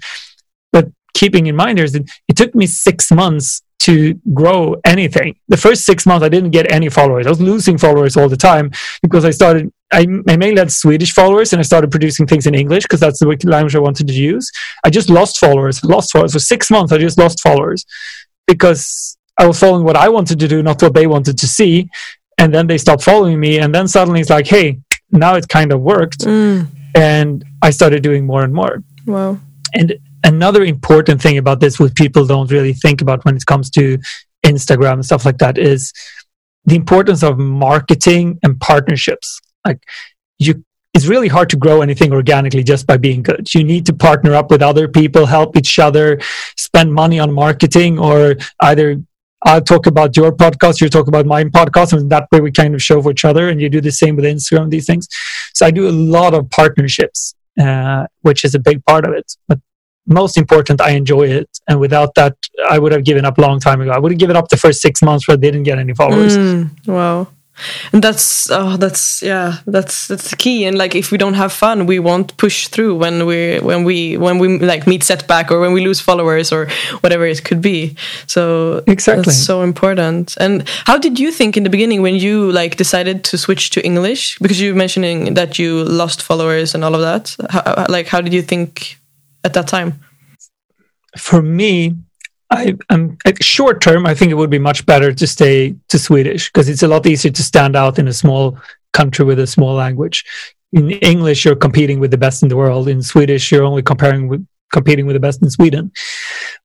But keeping in mind that it took me six months to grow anything. The first six months, I didn't get any followers. I was losing followers all the time because I started, I, I mainly had Swedish followers and I started producing things in English because that's the language I wanted to use. I just lost followers, lost followers. For six months, I just lost followers because I was following what I wanted to do, not what they wanted to see. And then they stopped following me. And then suddenly it's like, hey, now it kind of worked. Mm. And I started doing more and more. Wow. And another important thing about this, which people don't really think about when it comes to Instagram and stuff like that, is the importance of marketing and partnerships. Like you, it's really hard to grow anything organically just by being good. You need to partner up with other people, help each other, spend money on marketing, or either I'll talk about your podcast, you talk about my podcast, and that way we kind of show for each other. And you do the same with Instagram, these things. So I do a lot of partnerships, uh, which is a big part of it. But most important, I enjoy it. And without that, I would have given up a long time ago. I would have given up the first six months where I didn't get any followers. Mm, wow. And that's oh that's yeah that's that's the key. And like if we don't have fun we won't push through when we when we when we like meet setback or when we lose followers or whatever it could be. So exactly. that's so important. And how did you think in the beginning when you like decided to switch to English? Because you were mentioning that you lost followers and all of that. How, like how did you think at that time? For me, I, um, am short term. I think it would be much better to stay to Swedish because it's a lot easier to stand out in a small country with a small language. In English, you're competing with the best in the world. In Swedish, you're only comparing with competing with the best in Sweden.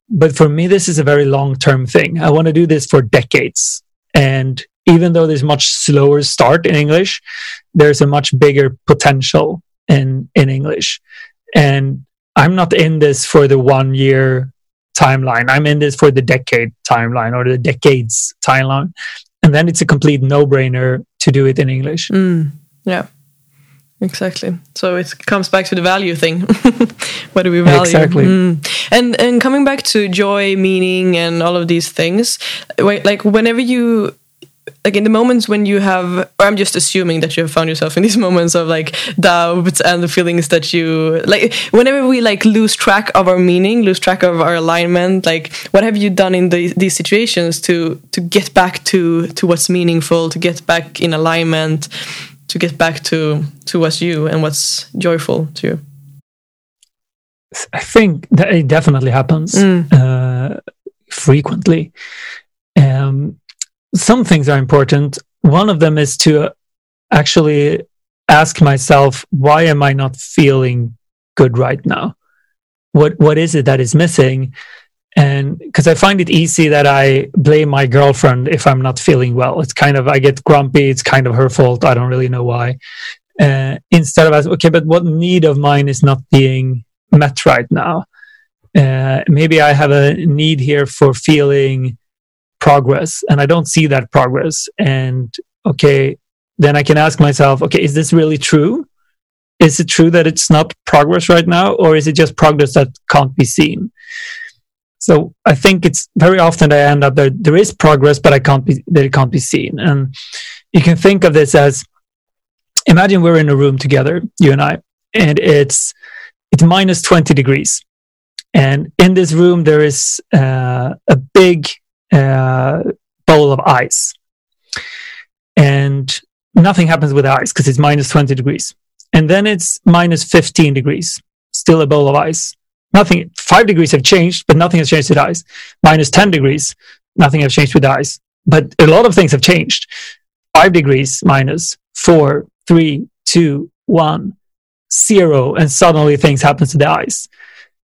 But for me, this is a very long term thing. I want to do this for decades. And even though there's much slower start in English, there's a much bigger potential in in English. And I'm not in this for the one year timeline. I'm in this for the decade timeline or the decades timeline. And then it's a complete no brainer to do it in English. Mm, yeah, exactly. So it comes back to the value thing. what do we value? Exactly. Mm. And and coming back to joy, meaning, and all of these things, like whenever you like in the moments when you have or i'm just assuming that you have found yourself in these moments of like doubt and the feelings that you like whenever we like lose track of our meaning lose track of our alignment like what have you done in the, these situations to to get back to to what's meaningful to get back in alignment to get back to to what's you and what's joyful to you i think that it definitely happens mm. uh, frequently um, some things are important. One of them is to actually ask myself, why am I not feeling good right now? What what is it that is missing? And because I find it easy that I blame my girlfriend if I'm not feeling well. It's kind of I get grumpy. It's kind of her fault. I don't really know why. Uh, instead of asking, okay, but what need of mine is not being met right now? Uh, maybe I have a need here for feeling progress and I don't see that progress. And okay, then I can ask myself, okay, is this really true? Is it true that it's not progress right now, or is it just progress that can't be seen? So I think it's very often I end up there. There is progress, but I can't be that it can't be seen. And you can think of this as imagine we're in a room together, you and I, and it's it's minus twenty degrees, and in this room there is uh, a big uh, bowl of ice. And nothing happens with ice because it's minus 20 degrees. And then it's minus 15 degrees, still a bowl of ice. nothing, five degrees have changed, but nothing has changed with ice. Minus 10 degrees, nothing has changed with ice. But a lot of things have changed. Five degrees minus four, three, two, one, zero, and suddenly things happen to the ice.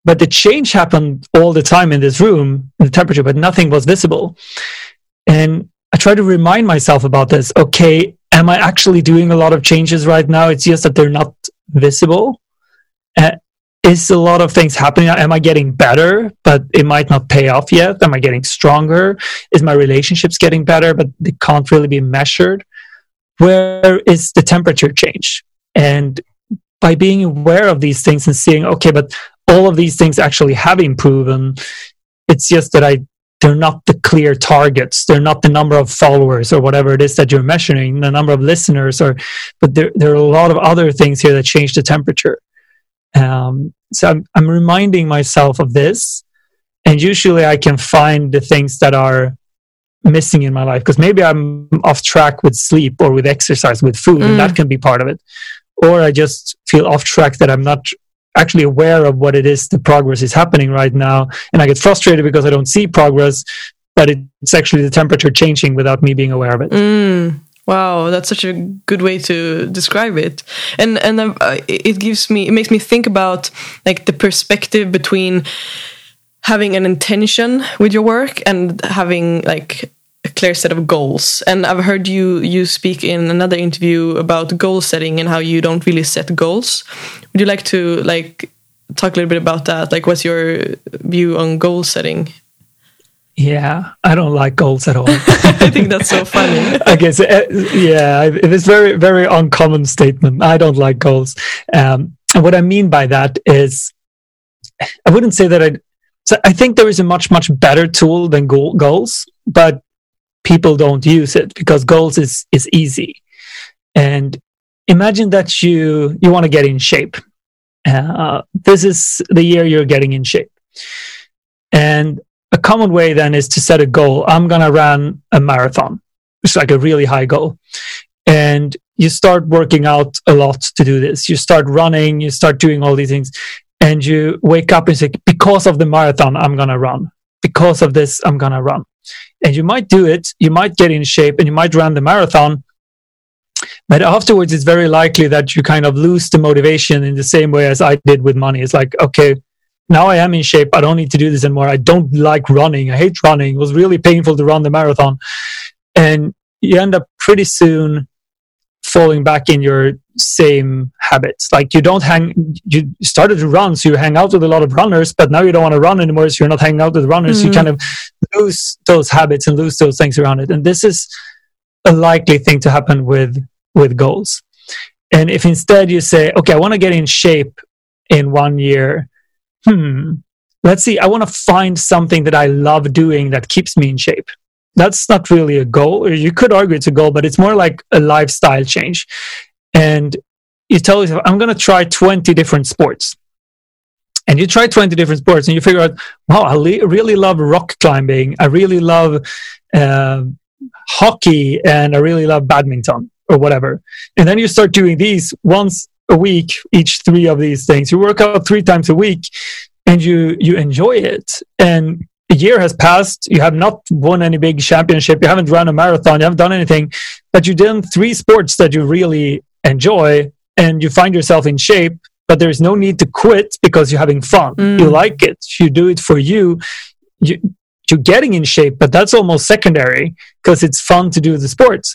But the change happened all the time in this room, the temperature, but nothing was visible. And I try to remind myself about this. Okay, am I actually doing a lot of changes right now? It's just that they're not visible. Uh, is a lot of things happening? Am I getting better, but it might not pay off yet? Am I getting stronger? Is my relationships getting better, but they can't really be measured? Where is the temperature change? And by being aware of these things and seeing, okay, but all of these things actually have improved, it's just that I they're not the clear targets. They're not the number of followers or whatever it is that you're measuring the number of listeners or but there, there are a lot of other things here that change the temperature. Um, so I'm, I'm reminding myself of this and usually i can find the things that are missing in my life because maybe i'm off track with sleep or with exercise with food mm. and that can be part of it. Or i just feel off track that i'm not actually aware of what it is the progress is happening right now and i get frustrated because i don't see progress but it's actually the temperature changing without me being aware of it mm. Wow, that's such a good way to describe it, and and uh, it gives me it makes me think about like the perspective between having an intention with your work and having like clear set of goals. And I've heard you you speak in another interview about goal setting and how you don't really set goals. Would you like to like talk a little bit about that? Like, what's your view on goal setting? Yeah, I don't like goals at all. I think that's so funny. I guess, uh, yeah, it is very, very uncommon statement. I don't like goals. Um, and what I mean by that is, I wouldn't say that I. So I think there is a much, much better tool than goal, goals, but people don't use it because goals is is easy. And imagine that you you want to get in shape. Uh, this is the year you're getting in shape, and a common way then is to set a goal. I'm going to run a marathon. It's like a really high goal. And you start working out a lot to do this. You start running, you start doing all these things, and you wake up and say, because of the marathon, I'm going to run. Because of this, I'm going to run. And you might do it, you might get in shape, and you might run the marathon. But afterwards, it's very likely that you kind of lose the motivation in the same way as I did with money. It's like, okay, now I am in shape. I don't need to do this anymore. I don't like running. I hate running. It was really painful to run the marathon. And you end up pretty soon falling back in your same habits. Like you don't hang, you started to run, so you hang out with a lot of runners, but now you don't want to run anymore, so you're not hanging out with runners. Mm-hmm. You kind of lose those habits and lose those things around it. And this is a likely thing to happen with, with goals. And if instead you say, okay, I want to get in shape in one year, hmm, let's see, I want to find something that I love doing that keeps me in shape. That's not really a goal, you could argue it's a goal, but it's more like a lifestyle change. And you tell yourself, I'm going to try 20 different sports. And you try 20 different sports and you figure out, wow, I le- really love rock climbing. I really love uh, hockey and I really love badminton or whatever. And then you start doing these once a week, each three of these things. You work out three times a week and you, you enjoy it. And a year has passed. You have not won any big championship. You haven't run a marathon. You haven't done anything, but you've done three sports that you really enjoy and you find yourself in shape. But there's no need to quit because you're having fun. Mm. You like it. You do it for you. you you're getting in shape, but that's almost secondary because it's fun to do the sports.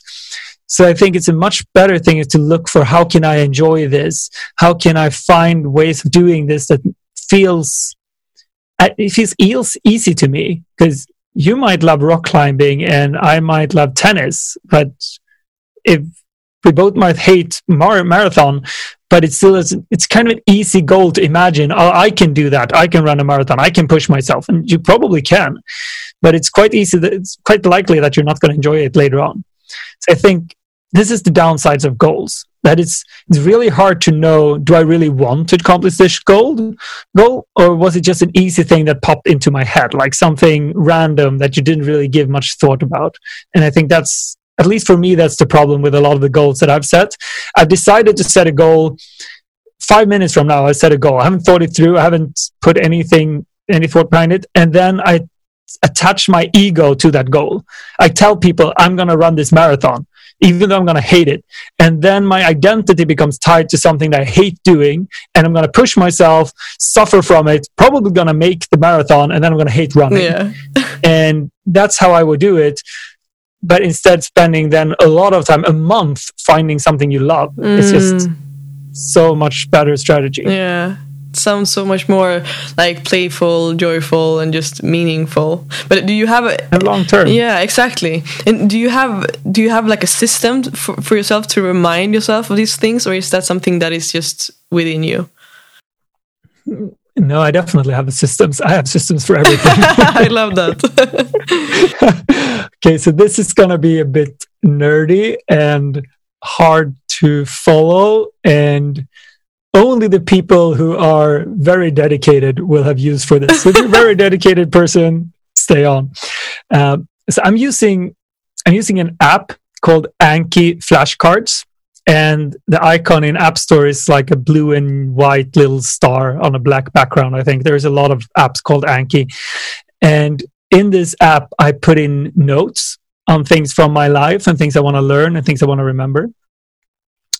So I think it's a much better thing is to look for how can I enjoy this? How can I find ways of doing this that feels uh, it feels easy to me because you might love rock climbing and I might love tennis, but if we both might hate mar- marathon, but it's still is, it's kind of an easy goal to imagine. Oh, I can do that. I can run a marathon. I can push myself, and you probably can. But it's quite easy. That, it's quite likely that you're not going to enjoy it later on. So I think this is the downsides of goals that it's it's really hard to know do i really want to accomplish this goal goal or was it just an easy thing that popped into my head like something random that you didn't really give much thought about and i think that's at least for me that's the problem with a lot of the goals that i've set i've decided to set a goal five minutes from now, I set a goal. I haven't thought it through. I haven't put anything, any thought behind it. And then I attach my ego to that goal. I tell people I'm going to run this marathon, even though I'm going to hate it. And then my identity becomes tied to something that I hate doing. And I'm going to push myself, suffer from it, probably going to make the marathon. And then I'm going to hate running. Yeah. and that's how I would do it. But instead, spending then a lot of time, a month, finding something you love. It's mm. just so much better strategy. Yeah. Sounds so much more like playful, joyful, and just meaningful. But do you have a And long term. yeah, exactly. And do you have do you have like a system for, for yourself to remind yourself of these things, or is that something that is just within you? No, I definitely have systems. I have systems for everything. I love that. okay, so this is going to be a bit nerdy and hard to follow, and only the people who are very dedicated will have use for this. So if you're a very dedicated person, stay on. Um, so I'm using I'm using an app called Anki Flashcards, and the icon in App Store is like a blue and white little star on a black background. I think there's a lot of apps called Anki, and in this app, I put in notes on things from my life and things I want to learn and things I want to remember.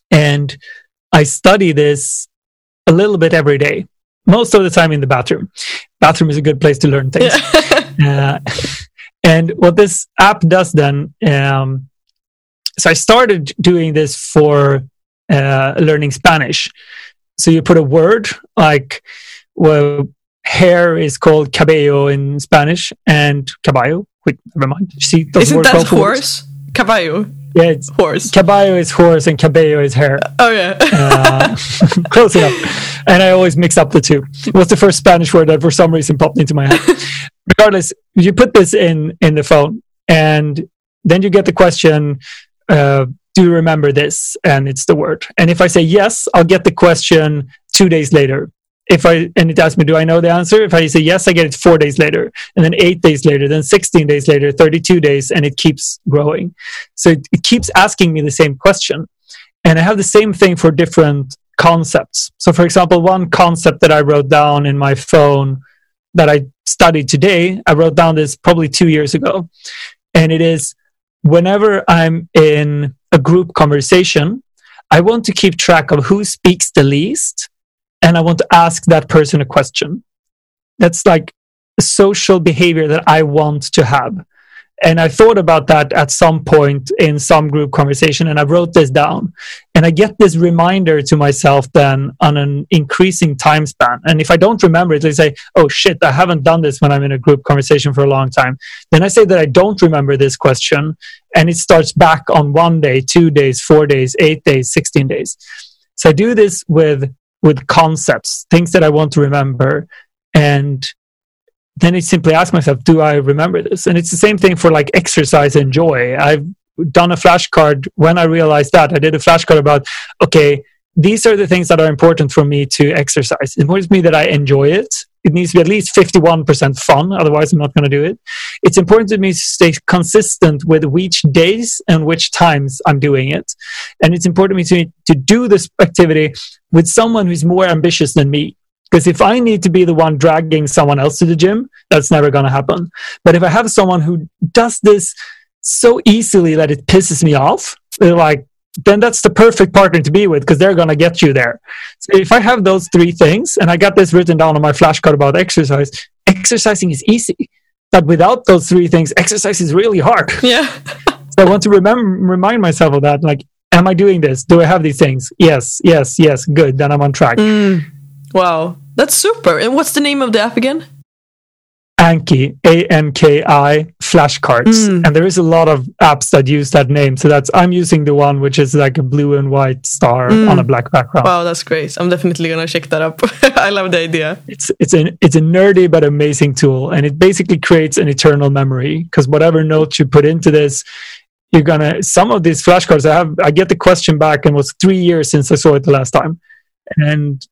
And I study this a little bit every day, most of the time in the bathroom. Bathroom is a good place to learn things. uh, and what this app does then, um, so I started doing this for uh, learning Spanish. So you put a word like, well, hair is called cabello in Spanish, and caballo. Wait, never mind. See, Isn't that horse? Caballo. Yeah, it's Horse. caballo is horse and cabello is hair. Oh yeah. Uh, close enough. And I always mix up the two. It was the first Spanish word that for some reason popped into my head. Regardless, you put this in in the phone, and then you get the question. Uh, do you remember this? And it's the word. And if I say yes, I'll get the question two days later. If I and it asks me, do I know the answer? If I say yes, I get it four days later, and then eight days later, then sixteen days later, thirty-two days, and it keeps growing. So it, it keeps asking me the same question, and I have the same thing for different concepts. So, for example, one concept that I wrote down in my phone that I studied today, I wrote down this probably two years ago, and it is whenever I'm in a group conversation, I want to keep track of who speaks the least and I want to ask that person a question. That's like a social behavior that I want to have. And I thought about that at some point in some group conversation and I wrote this down. And I get this reminder to myself then on an increasing time span. And if I don't remember it, I say, oh shit, I haven't done this when I'm in a group conversation for a long time. Then I say that I don't remember this question and it starts back on one day, two days, four days, eight days, 16 days. So I do this with with concepts, things that I want to remember. And then I simply ask myself, do I remember this? And it's the same thing for like exercise and joy. I've done a flashcard when I realized that. I did a flashcard about, okay, these are the things that are important for me to exercise. It's important to me that I enjoy it. It needs to be at least 51% fun, otherwise, I'm not going to do it. It's important to me to stay consistent with which days and which times I'm doing it. And it's important to me to do this activity with someone who's more ambitious than me. Because if I need to be the one dragging someone else to the gym, that's never going to happen. But if I have someone who does this so easily that it pisses me off, like, then that's the perfect partner to be with because they're going to get you there. So if I have those three things, and I got this written down on my flashcard about exercise, exercising is easy. But without those three things, exercise is really hard. Yeah. so I want to remember, remind myself of that. Like, am I doing this? Do I have these things? Yes, yes, yes. Good. Then I'm on track. Mm. Wow. That's super. And what's the name of the app again? Anki, A N K I, flashcards. Mm. And there is a lot of apps that use that name. So that's, I'm using the one which is like a blue and white star Mm. on a black background. Wow, that's great. I'm definitely gonna check that up. I love the idea. It's, it's, an, it's a nerdy but amazing tool. And it basically creates an eternal memory because whatever notes you put into this, you're gonna, some of these flashcards, I have, I get the question back and it was three years since I saw it the last time. And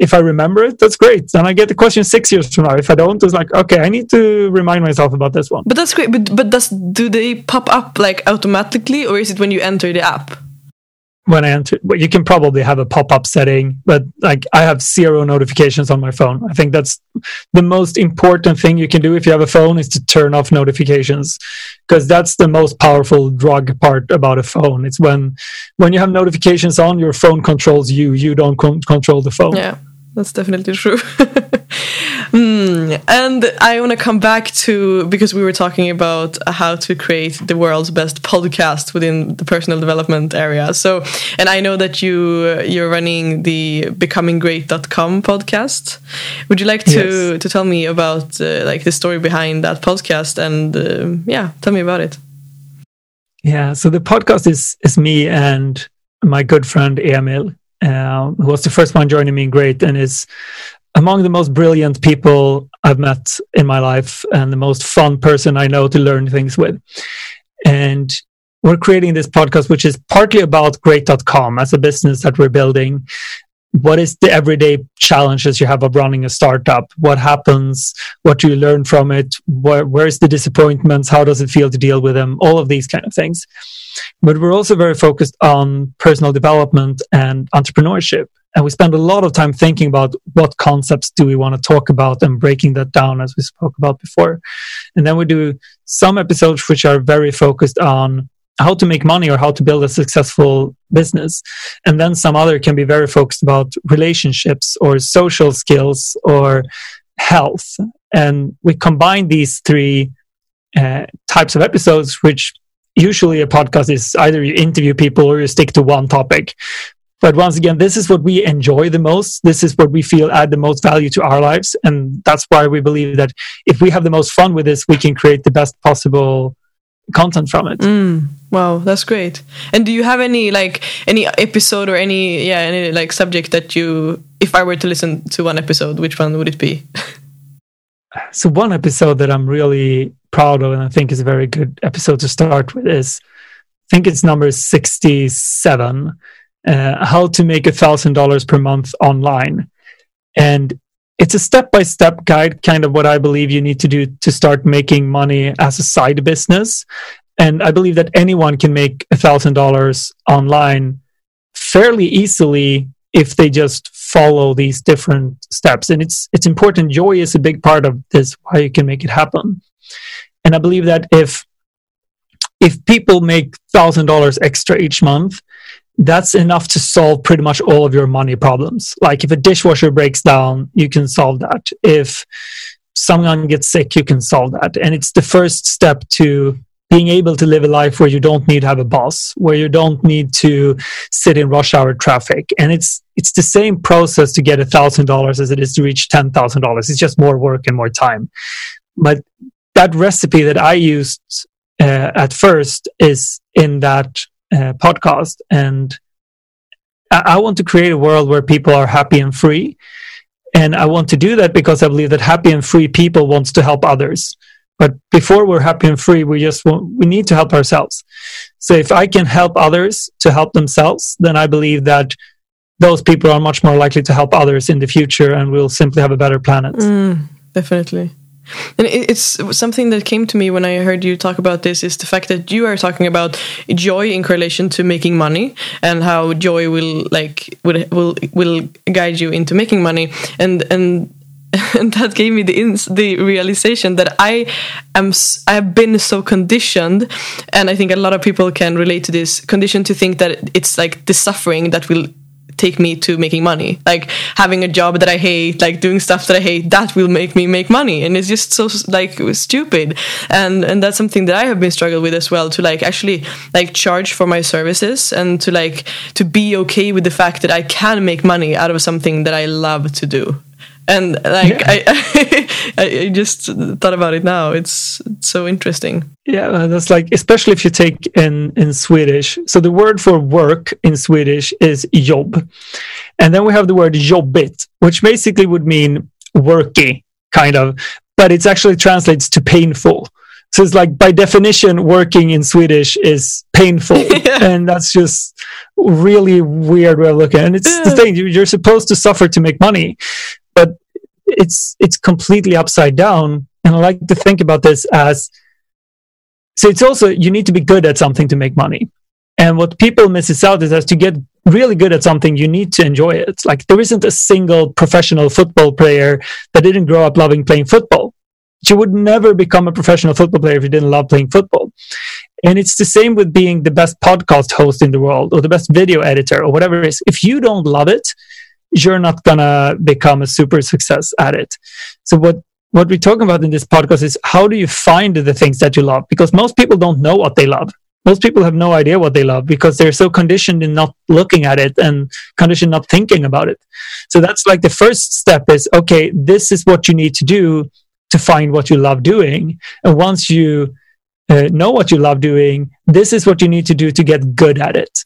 if I remember it, that's great. Then I get the question six years from now. If I don't, it's like, okay, I need to remind myself about this one. But that's great. But but does do they pop up like automatically, or is it when you enter the app? When I enter. But you can probably have a pop up setting, but like I have zero notifications on my phone. I think that's the most important thing you can do if you have a phone is to turn off notifications because that's the most powerful drug part about a phone. It's when when you have notifications on, your phone controls you. You don't con- control the phone. Yeah, that's definitely true. Mm, and I want to come back to because we were talking about how to create the world's best podcast within the personal development area. So, and I know that you you're running the becominggreat.com podcast. Would you like to yes. to tell me about uh, like the story behind that podcast and uh, yeah, tell me about it. Yeah, so the podcast is is me and my good friend Emil, uh, who was the first one joining me in Great and is among the most brilliant people I've met in my life and the most fun person I know to learn things with. And we're creating this podcast, which is partly about great.com as a business that we're building. What is the everyday challenges you have of running a startup? What happens? What do you learn from it? Where, where's the disappointments? How does it feel to deal with them? All of these kind of things. But we're also very focused on personal development and entrepreneurship. And we spend a lot of time thinking about what concepts do we want to talk about and breaking that down as we spoke about before. And then we do some episodes which are very focused on how to make money or how to build a successful business. And then some other can be very focused about relationships or social skills or health. And we combine these three uh, types of episodes which usually a podcast is either you interview people or you stick to one topic but once again, this is what we enjoy the most. This is what we feel add the most value to our lives. And that's why we believe that if we have the most fun with this, we can create the best possible content from it. Mm, wow, that's great. And do you have any like any episode or any yeah any like subject that you if I were to listen to one episode, which one would it be? so one episode that I'm really proud of and I think is a very good episode to start with is I think it's number 67 uh, how to make a thousand dollars per month online. And it's a step by step guide, kind of what I believe you need to do to start making money as a side business. And I believe that anyone can make a thousand dollars online fairly easily if they just follow these different steps. And it's it's important. Joy is a big part of this, why you can make it happen. And I believe that if if people make thousand dollars extra each month, that's enough to solve pretty much all of your money problems. Like if a dishwasher breaks down, you can solve that. If someone gets sick, you can solve that. And it's the first step to being able to live a life where you don't need to have a boss, where you don't need to sit in rush hour traffic. And it's it's the same process to get thousand dollars as it is to reach ten thousand dollars. It's just more work and more time. But that recipe that I used uh, at first is in that uh, podcast. And I, I want to create a world where people are happy and free. And I want to do that because I believe that happy and free people wants to help others. But before we're happy and free, we just want, we need to help ourselves. So if I can help others to help themselves, then I believe that those people are much more likely to help others in the future and we'll simply have a better planet. Mm, definitely. And it's something that came to me when I heard you talk about this is the fact that you are talking about joy in correlation to making money and how joy will like will will will guide you into making money and and and that gave me the ins- the realization that I am I have been so conditioned, and I think a lot of people can relate to this condition to think that it's like the suffering that will take me to making money. Like having a job that i hate like doing stuff that i hate that will make me make money and it's just so like stupid. And and that's something that i have been struggling with as well to like actually like charge for my services and to like to be okay with the fact that i can make money out of something that i love to do and like yeah. I, I just thought about it now. It's, it's so interesting. Yeah that's like especially if you take in in swedish. So the word for work in swedish is jobb. And then we have the word jobbigt which basically would mean worky kind of. But it actually translates to painful. So it's like by definition working in swedish is painful. Yeah. and that's just really weird way of looking. And it's yeah. the thing you're supposed to suffer to make money but it's it's completely upside down and i like to think about this as so it's also you need to be good at something to make money And what people misses out is that to get really good at something, you need to enjoy it. Like there isn't a single professional football player that didn't grow up loving playing football. You would never become a professional football player if you didn't love playing football. And it's the same with being the best podcast host in the world or the best video editor or whatever it is. If you don't love it, you're not gonna become a super success at it. So what what we're talking about in this podcast is how do you find the things that you love? Because most people don't know what they love most people have no idea what they love because they're so conditioned in not looking at it and conditioned not thinking about it so that's like the first step is okay this is what you need to do to find what you love doing and once you uh, know what you love doing this is what you need to do to get good at it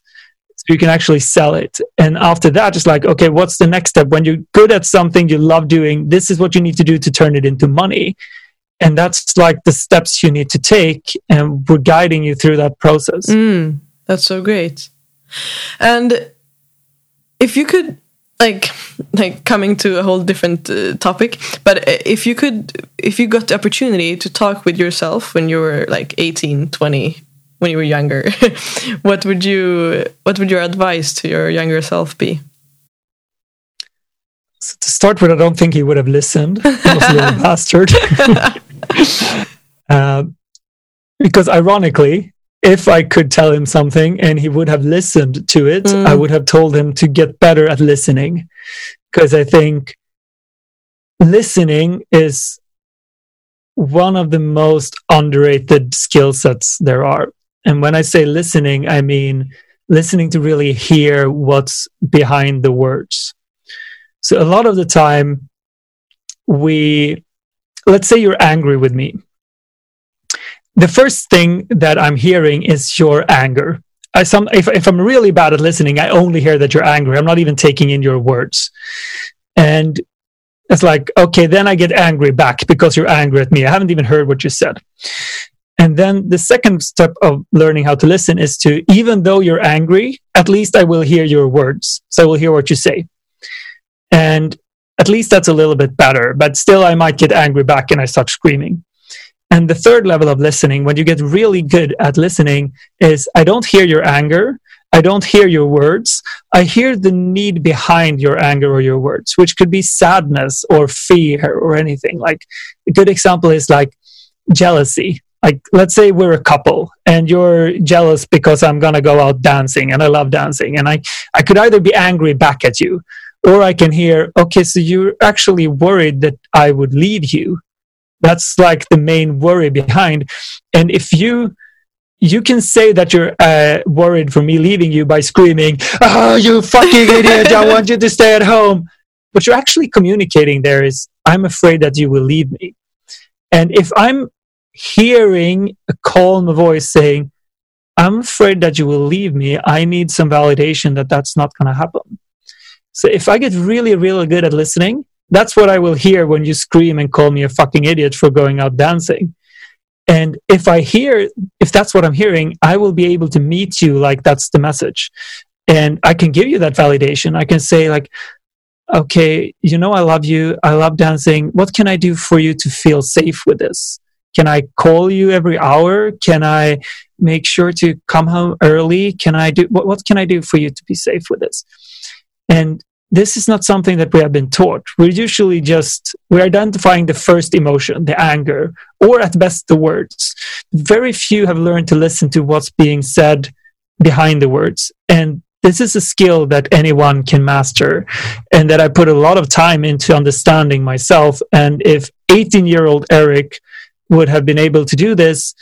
you can actually sell it. And after that it's like okay what's the next step? When you're good at something you love doing this is what you need to do to turn it into money. And that's like the steps you need to take and we're guiding you through that process. Mm, that's so great. And if you could like like coming to a whole different uh, topic but if you could if you got the opportunity to talk with yourself when you were like 18 20 when you were younger what would you what would your advice to your younger self be so to start with i don't think he would have listened he was a little bastard uh, because ironically, if I could tell him something and he would have listened to it, mm. I would have told him to get better at listening. Because I think listening is one of the most underrated skill sets there are. And when I say listening, I mean listening to really hear what's behind the words. So a lot of the time, we let's say you're angry with me. The first thing that I'm hearing is your anger. I, some, if, if I'm really bad at listening, I only hear that you're angry. I'm not even taking in your words. And it's like, okay, then I get angry back because you're angry at me. I haven't even heard what you said. And then the second step of learning how to listen is to, even though you're angry, at least I will hear your words. So I will hear what you say. And at least that's a little bit better. But still, I might get angry back and I start screaming. And the third level of listening, when you get really good at listening, is I don't hear your anger. I don't hear your words. I hear the need behind your anger or your words, which could be sadness or fear or anything. Like a good example is like jealousy. Like, let's say we're a couple and you're jealous because I'm going to go out dancing and I love dancing. And I, I could either be angry back at you or I can hear, okay, so you're actually worried that I would leave you. That's like the main worry behind. And if you, you can say that you're uh, worried for me leaving you by screaming, Oh, you fucking idiot. I want you to stay at home. But you're actually communicating there is, I'm afraid that you will leave me. And if I'm hearing a calm voice saying, I'm afraid that you will leave me, I need some validation that that's not going to happen. So if I get really, really good at listening, that's what I will hear when you scream and call me a fucking idiot for going out dancing. And if I hear, if that's what I'm hearing, I will be able to meet you like that's the message. And I can give you that validation. I can say, like, okay, you know, I love you. I love dancing. What can I do for you to feel safe with this? Can I call you every hour? Can I make sure to come home early? Can I do what, what can I do for you to be safe with this? And this is not something that we have been taught. We're usually just we're identifying the first emotion, the anger, or at best the words. Very few have learned to listen to what's being said behind the words. And this is a skill that anyone can master and that I put a lot of time into understanding myself. And if 18 year old Erik would have been able to do this,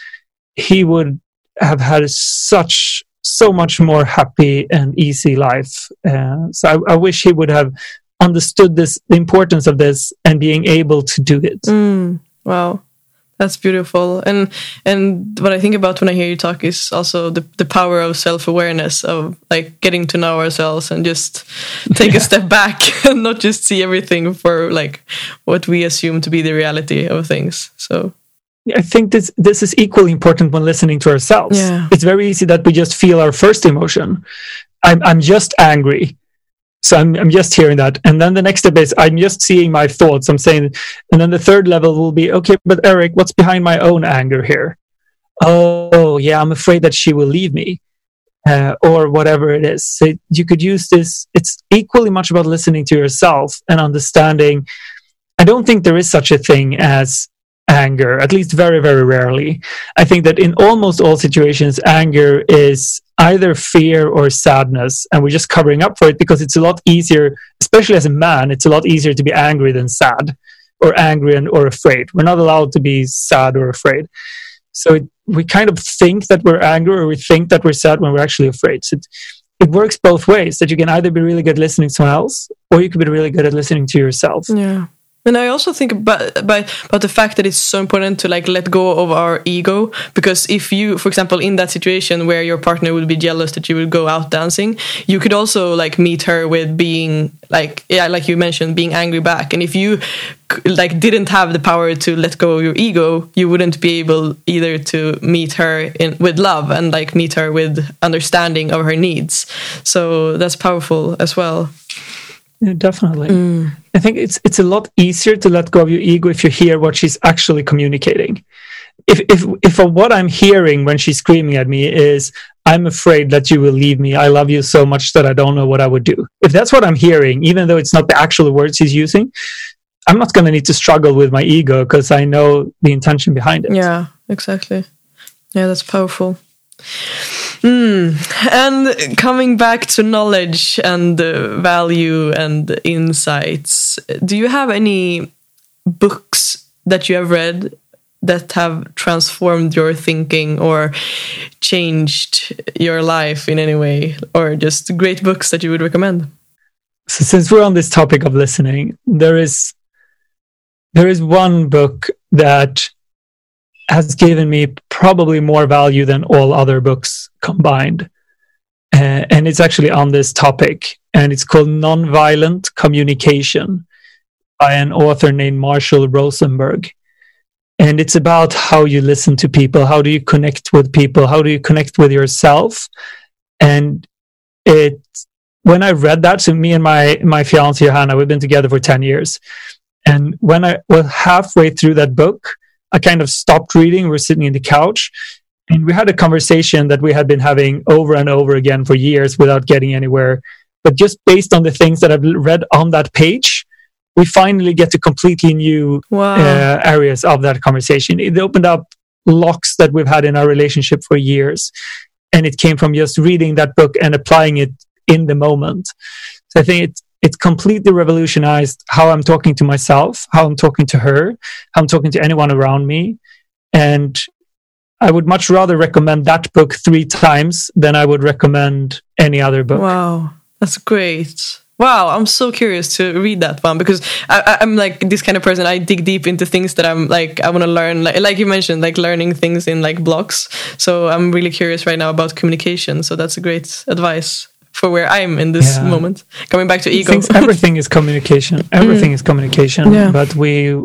he would have had such so much more happy and easy life. Uh, so I, I, wish he would have understood this, the importance of this, and being able to do it. Mm, wow, that's beautiful. And and what I think about when I hear you talk is also the the power of self awareness of like getting to know ourselves and just take yeah. a step back and not just see everything for like what we assume to be the reality of things. So I think this this is equally important when listening to ourselves. Yeah. It's very easy that we just feel our first emotion. I'm I'm just angry. So I'm I'm just hearing that. And then the next step is I'm just seeing my thoughts. I'm saying and then the third level will be, okay, but Erik, what's behind my own anger here? Oh yeah, I'm afraid that she will leave me. uh, or whatever it is. So you could use this. It's equally much about listening to yourself and understanding. I don't think there is such a thing as anger, at least very, very rarely. I think that in almost all situations, anger is either fear or sadness, and we're just covering up for it because it's a lot easier, especially as a man, it's a lot easier to be angry than sad or angry and, or afraid. We're not allowed to be sad or afraid. So it, we kind of think that we're angry or we think that we're sad when we're actually afraid. So it, it works both ways that you can either be really good listening to someone else or you can be really good at listening to yourself. Yeah. And I also think about, about about the fact that it's so important to like let go of our ego because if you, for example, in that situation where your partner would be jealous that you would go out dancing, you could also like meet her with being like yeah, like you mentioned, being angry back. And if you like didn't have the power to let go of your ego, you wouldn't be able either to meet her in with love and like meet her with understanding of her needs. So that's powerful as well. Yeah, definitely. Mm. I think it's it's a lot easier to let go of your ego if you hear what she's actually communicating. If if if what I'm hearing when she's screaming at me is I'm afraid that you will leave me. I love you so much that I don't know what I would do. If that's what I'm hearing, even though it's not the actual words he's using, I'm not going to need to struggle with my ego because I know the intention behind it. Yeah, exactly. Yeah, that's powerful. Mm. And coming back to knowledge and uh, value and insights, do you have any books that you have read that have transformed your thinking or changed your life in any way, or just great books that you would recommend? So, since we're on this topic of listening, there is there is one book that has given me probably more value than all other books combined. Uh, and it's actually on this topic, and it's called Nonviolent Communication by an author named Marshall Rosenberg. And it's about how you listen to people, how do you connect with people, how do you connect with yourself. And it, when I read that, so me and my my fiance Johanna, we've been together for ten years, and when I was halfway through that book, I kind of stopped reading. We're sitting in the couch and we had a conversation that we had been having over and over again for years without getting anywhere. But just based on the things that I've read on that page, we finally get to completely new wow. uh, areas of that conversation. It opened up locks that we've had in our relationship for years. And it came from just reading that book and applying it in the moment. So I think it's it completely revolutionized how I'm talking to myself, how I'm talking to her, how I'm talking to anyone around me. And I would much rather recommend that book three times than I would recommend any other book. Wow, that's great. Wow, I'm so curious to read that one because I, am like this kind of person. I dig deep into things that I'm like I want to learn, like, like you mentioned, like learning things in like blocks. So I'm really curious right now about communication. So that's a great advice for where I'm in this yeah. moment. Coming back to ego, everything is communication. Everything mm. is communication. Yeah. But we,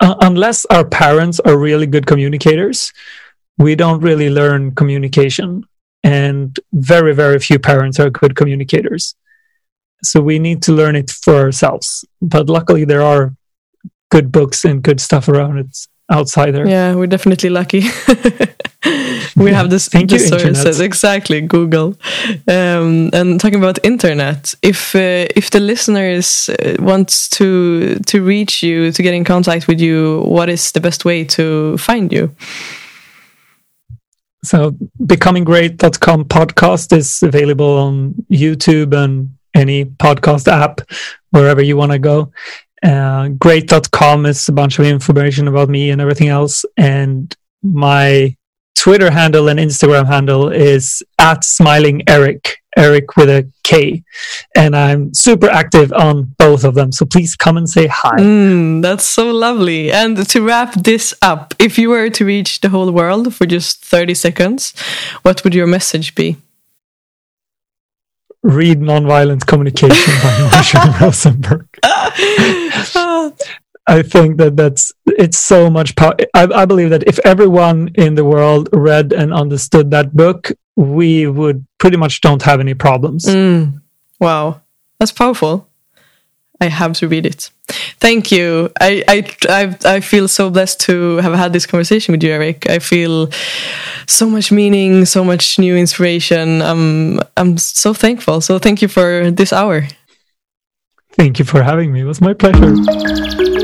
uh, unless our parents are really good communicators, we don't really learn communication. And very, very few parents are good communicators. So we need to learn it for ourselves. But luckily, there are good books and good stuff around it outside there. Yeah, we're definitely lucky. we have this Thank the you, sources internet. exactly Google. Um, and talking about internet, if uh, if the listeners uh, wants to to reach you to get in contact with you, what is the best way to find you? So becominggreat.com podcast is available on YouTube and any podcast app wherever you want to go. Uh, great.com is a bunch of information about me and everything else. And my Twitter handle and Instagram handle is at smiling Erik, Erik with a K. And I'm super active on both of them. So please come and say hi. Mm, that's so lovely. And to wrap this up, if you were to reach the whole world for just 30 seconds, what would your message be? Read Nonviolent Communication by Marshall Rosenberg. I think that that's it's so much power. I, I, believe that if everyone in the world read and understood that book, we would pretty much don't have any problems. Mm. Wow, that's powerful. I have to read it. Thank you. I, I I I feel so blessed to have had this conversation with you, Erik. I feel so much meaning, so much new inspiration. I'm I'm so thankful. So thank you for this hour. Thank you for having me. It was my pleasure.